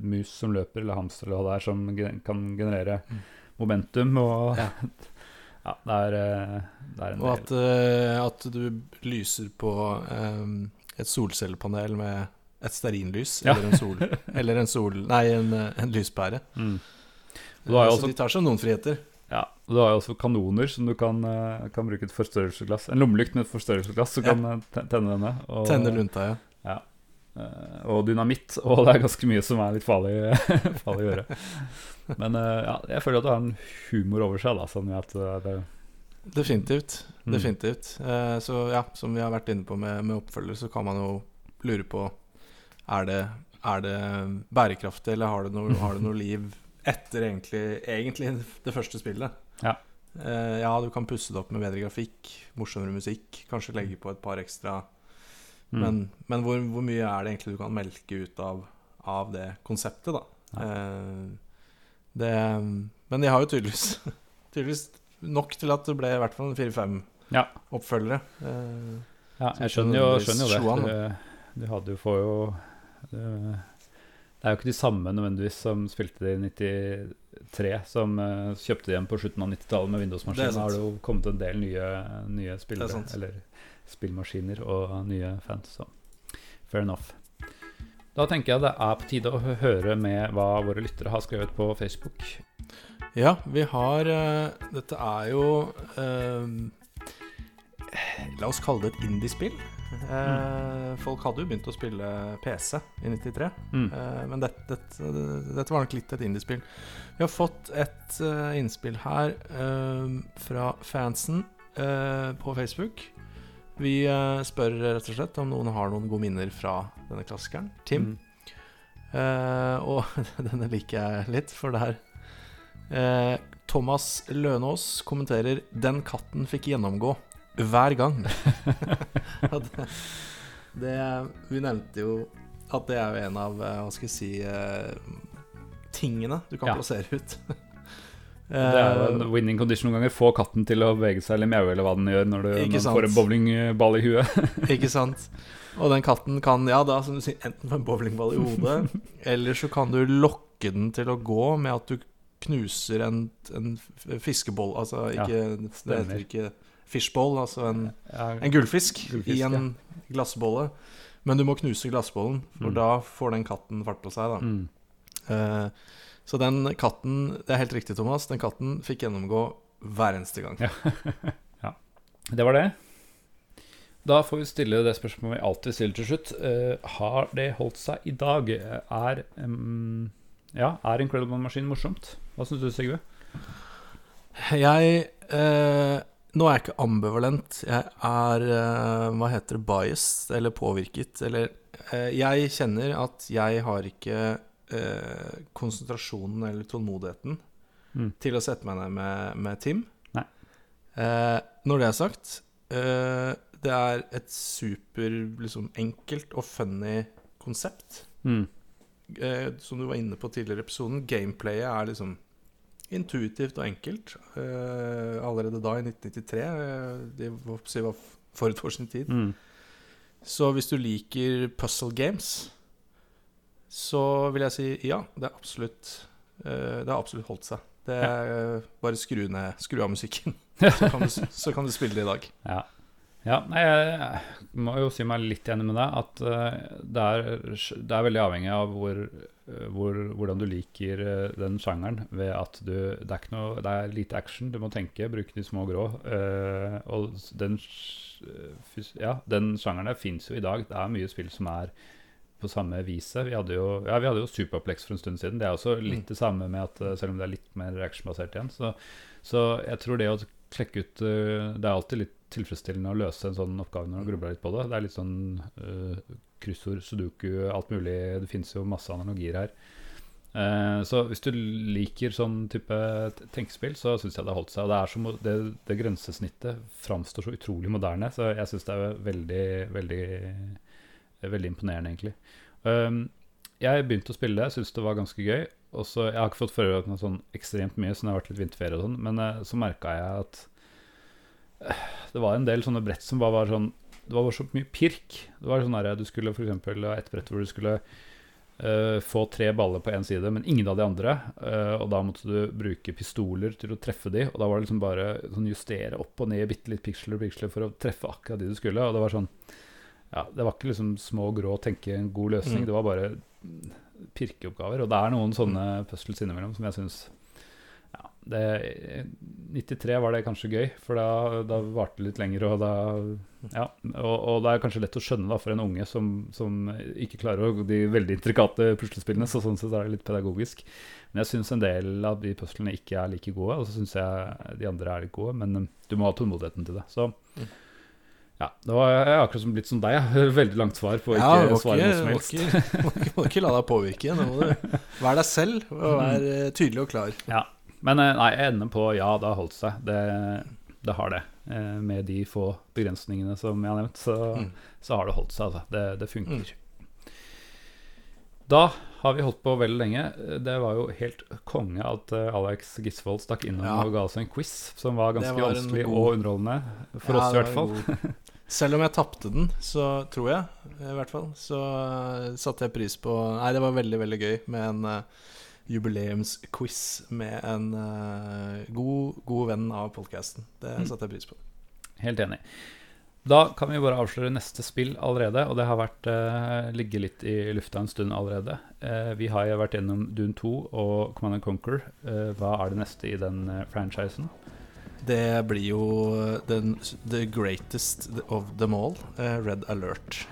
mus som løper, eller hamster eller hva det er, som kan generere mm. momentum. Og ja. ja det, er, eh, det, er, en del. Og at, uh, at du lyser på um, et solcellepanel med et stearinlys eller en sol Eller en sol Nei, en, en lyspære. Mm. Så de tar seg noen friheter. Ja, og Du har jo også kanoner som du kan, eh, kan bruke et forstørrelsesglass. En lommelykt med et forstørrelsesglass som ja. kan eh, tenne denne. Og, tenne lunta, ja. ja. Eh, og dynamitt. Og det er ganske mye som er litt farlig, farlig å gjøre. Men ja, jeg føler at det har en humor over seg. da sånn at det Definitivt. Mm. Definitivt. Så ja, som vi har vært inne på med, med oppfølger, så kan man jo lure på Er det, er det bærekraftig, eller har det noe, har det noe liv etter egentlig, egentlig det første spillet. Ja. Uh, ja, du kan pusse det opp med bedre grafikk, morsommere musikk, kanskje legge på et par ekstra. Mm. Men, men hvor, hvor, mye er det egentlig du kan melke ut av, av det konseptet, da? Ja. Uh, det, men de har jo tydeligvis, tydeligvis nok til at det ble i hvert fall fire-fem ja. oppfølgere. Uh, ja, jeg skjønner jo, skjønner jo det. Du, du hadde jo får jo det, er jo ikke de samme nødvendigvis som spilte det i 93, som uh, kjøpte det igjen på slutten av 90-tallet med Windows-maskiner. Da har det jo kommet en del nye, nye spillere, eller spillmaskiner og nye fans. Så fair enough. Da tenker jeg det er på tide å høre med hva våre lyttere har skrevet på Facebook. Ja, vi har uh, Dette er jo uh, La oss kalle det et indiespill. Eh, folk hadde jo begynt å spille PC i 93, mm. eh, men dette, dette, dette, var nok litt et indiespill. Vi har fått et uh, innspill her fra fansen på Facebook. Vi spør rett og slett om noen har noen gode minner fra denne klassikeren. Tim. Mm. og denne liker jeg litt, for det her Thomas Lønås kommenterer 'Den katten fikk gjennomgå' hver gang. det, det, vi nevnte jo at det er jo en av eh, hva skal jeg si eh, tingene du kan ja. plassere ut. det er jo en winning condition noen ganger. Få katten til å bevege seg eller mjaue eller hva den gjør når du, når får en bowlingball i huet. Ikke sant. Og den katten kan ja da, som du sier, enten få en bowlingball i hodet, eller så kan du lokke den til å gå med at du knuser en, en fiskeboll. Altså ikke, ja, det heter ikke fishbowl, altså en, en gullfisk, gullfisk, i en glassbolle. Men du må knuse glassbollen, for mm. da får den katten fart på seg. da mm. uh, Så den katten Det er helt riktig, Thomas. Den katten fikk gjennomgå hver eneste gang. Ja. ja. Det var det. Da får vi stille det spørsmålet vi alltid stiller til slutt. Uh, har det holdt seg i dag? Er, um, ja, er Incredible Machine morsomt? Hva syns du, Sigve? Jeg uh, nå er jeg ikke ambivalent. Jeg er uh, hva heter det, biased, eller påvirket. Eller uh, Jeg kjenner at jeg har ikke uh, konsentrasjonen eller tålmodigheten mm. til å sette meg ned med, med Tim. når det er sagt, det er et super liksom, enkelt og funny konsept. Mm. som du var inne på tidligere i episoden, gameplayet er liksom intuitivt og enkelt. Uh, allerede da, i 1993. Uh, det var, forut for sin tid. Mm. Så hvis du liker puzzle games, så vil jeg si ja, det er absolutt uh, Det har absolutt holdt seg. Det er ja. Bare skru, ned, skru av musikken, så, kan du, så, kan du, spille det i dag. Ja. Ja, jeg må jo si meg litt enig med deg. At uh, det, er, det, er, veldig avhengig av hvor, uh, hvor, hvordan du liker uh, den sjangeren. Ved at du det er, noe, det er, lite action, du må tenke, bruke de små grå. og den, ja, den sjangeren der fins jo i dag. Det er mye spill som er på samme viset. Vi hadde jo, ja, vi hadde jo Superplex for en stund siden. Det er også litt mm. det samme med at selv om det er litt mer actionbasert igjen. Så, så jeg tror det å klekke ut Det er alltid litt tilfredsstillende å løse en sånn oppgave når du grubler litt på det. Det er litt sånn uh, kryssord, sudoku, alt mulig. Det fins jo masse analogier her. Uh, så hvis du liker sånn type tenkespill, så syns jeg det har holdt seg. Og det, er så, det, det grensesnittet framstår så utrolig moderne, så jeg syns det er veldig, veldig, veldig imponerende, egentlig. Um, jeg begynte å spille syntes det var ganske gøy. Også, jeg har ikke fått forberedt meg sånn ekstremt mye, så det har vært litt vinterferie og sånn, men uh, så merka jeg at Det var en del sånne brett som bare var sånn Det var bare så mye pirk. Det var sånn der, Du skulle eksempel ha et brett hvor du skulle uh, få tre baller på én side, men ingen av de andre. Uh, og da måtte du bruke pistoler til å treffe de, og da var det liksom bare sånn justere opp og ned bitte litt piksler og piksler for å treffe akkurat de du skulle. Og det var sånn Ja, det var ikke liksom små og grå tenke en god løsning, Mm. det var bare pirkeoppgaver. Og det er noen sånne puzzles innimellom som jeg syns det, 93 var det kanskje gøy, for da, da varte det litt lenger. Og, da, ja, og, og det er kanskje lett å skjønne da, for en unge som, som ikke klarer de veldig intrikate puslespillene. Så sånn sett er det litt pedagogisk. Men jeg syns en del av de puslene ikke er like gode, og så syns jeg de andre er litt gode. Men um, du må ha tålmodigheten til det. Så ja, det var jeg er akkurat som blitt som deg. Ja. Veldig langt svar på Ja, ikke må svare noe som må, helst. ikke, må, ikke, må ikke la deg påvirke. Nå må du være deg selv og være eh, tydelig og klar. Ja. Men eh, nei, jeg ender på ja, det har holdt seg. Det, det har det. Eh, Med de få begrensningene som jeg har nevnt, så, Mm. så har det holdt seg. Altså. Det, det funker. Da har vi holdt på veldig lenge. Det var jo helt konge at eh, Alex Gisvold stakk innom Ja. og ga oss en quiz som var ganske var vanskelig god- og underholdende. For Ja, oss i hvert fall. Selv om jeg tapte den, så tror jeg, i hvert fall, så satte jeg pris på Nei, det var veldig, veldig gøy med en jubileumsquiz med en uh, god, god venn av podkasten. Det Mm. satte jeg pris på. Helt enig. Da kan vi bare avsløre neste spill allerede, og det har vært uh, ligget litt i lufta en stund allerede. Uh, vi har jo vært gjennom Dune 2 og Command Conquer. Eh, hva er det neste i den franchisen? Det blir jo den the greatest of them all, Red Alert.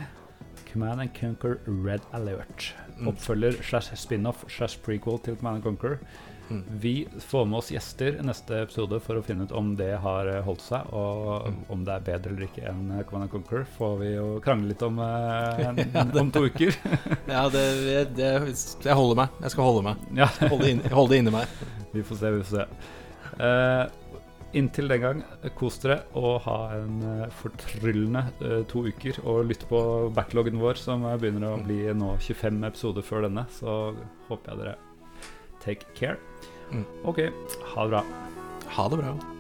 Command and Conquer Red Alert. Mm. Oppfølger slash spin-off slash prequel til Command and Conquer. Mm. Vi får med oss gjester i neste episode for å finne ut om det har eh, holdt seg, og Mm. om det er bedre eller ikke enn eh, Command and Conquer. Får vi jo krangle litt om, eh, en, Ja, det- om to uker. Ja, det, det, Jeg holder meg. Jeg skal holde meg. ja, Holde det inni meg. vi får se, vi får se. Eh, inntil den gang, kos dere og ha en eh, fortryllende eh, to uker. Og lytt på backloggen vår, som eh, begynner å bli nå 25 episoder før denne. Så håper jeg dere take care. Mm. OK, ha det bra. Ha det bra.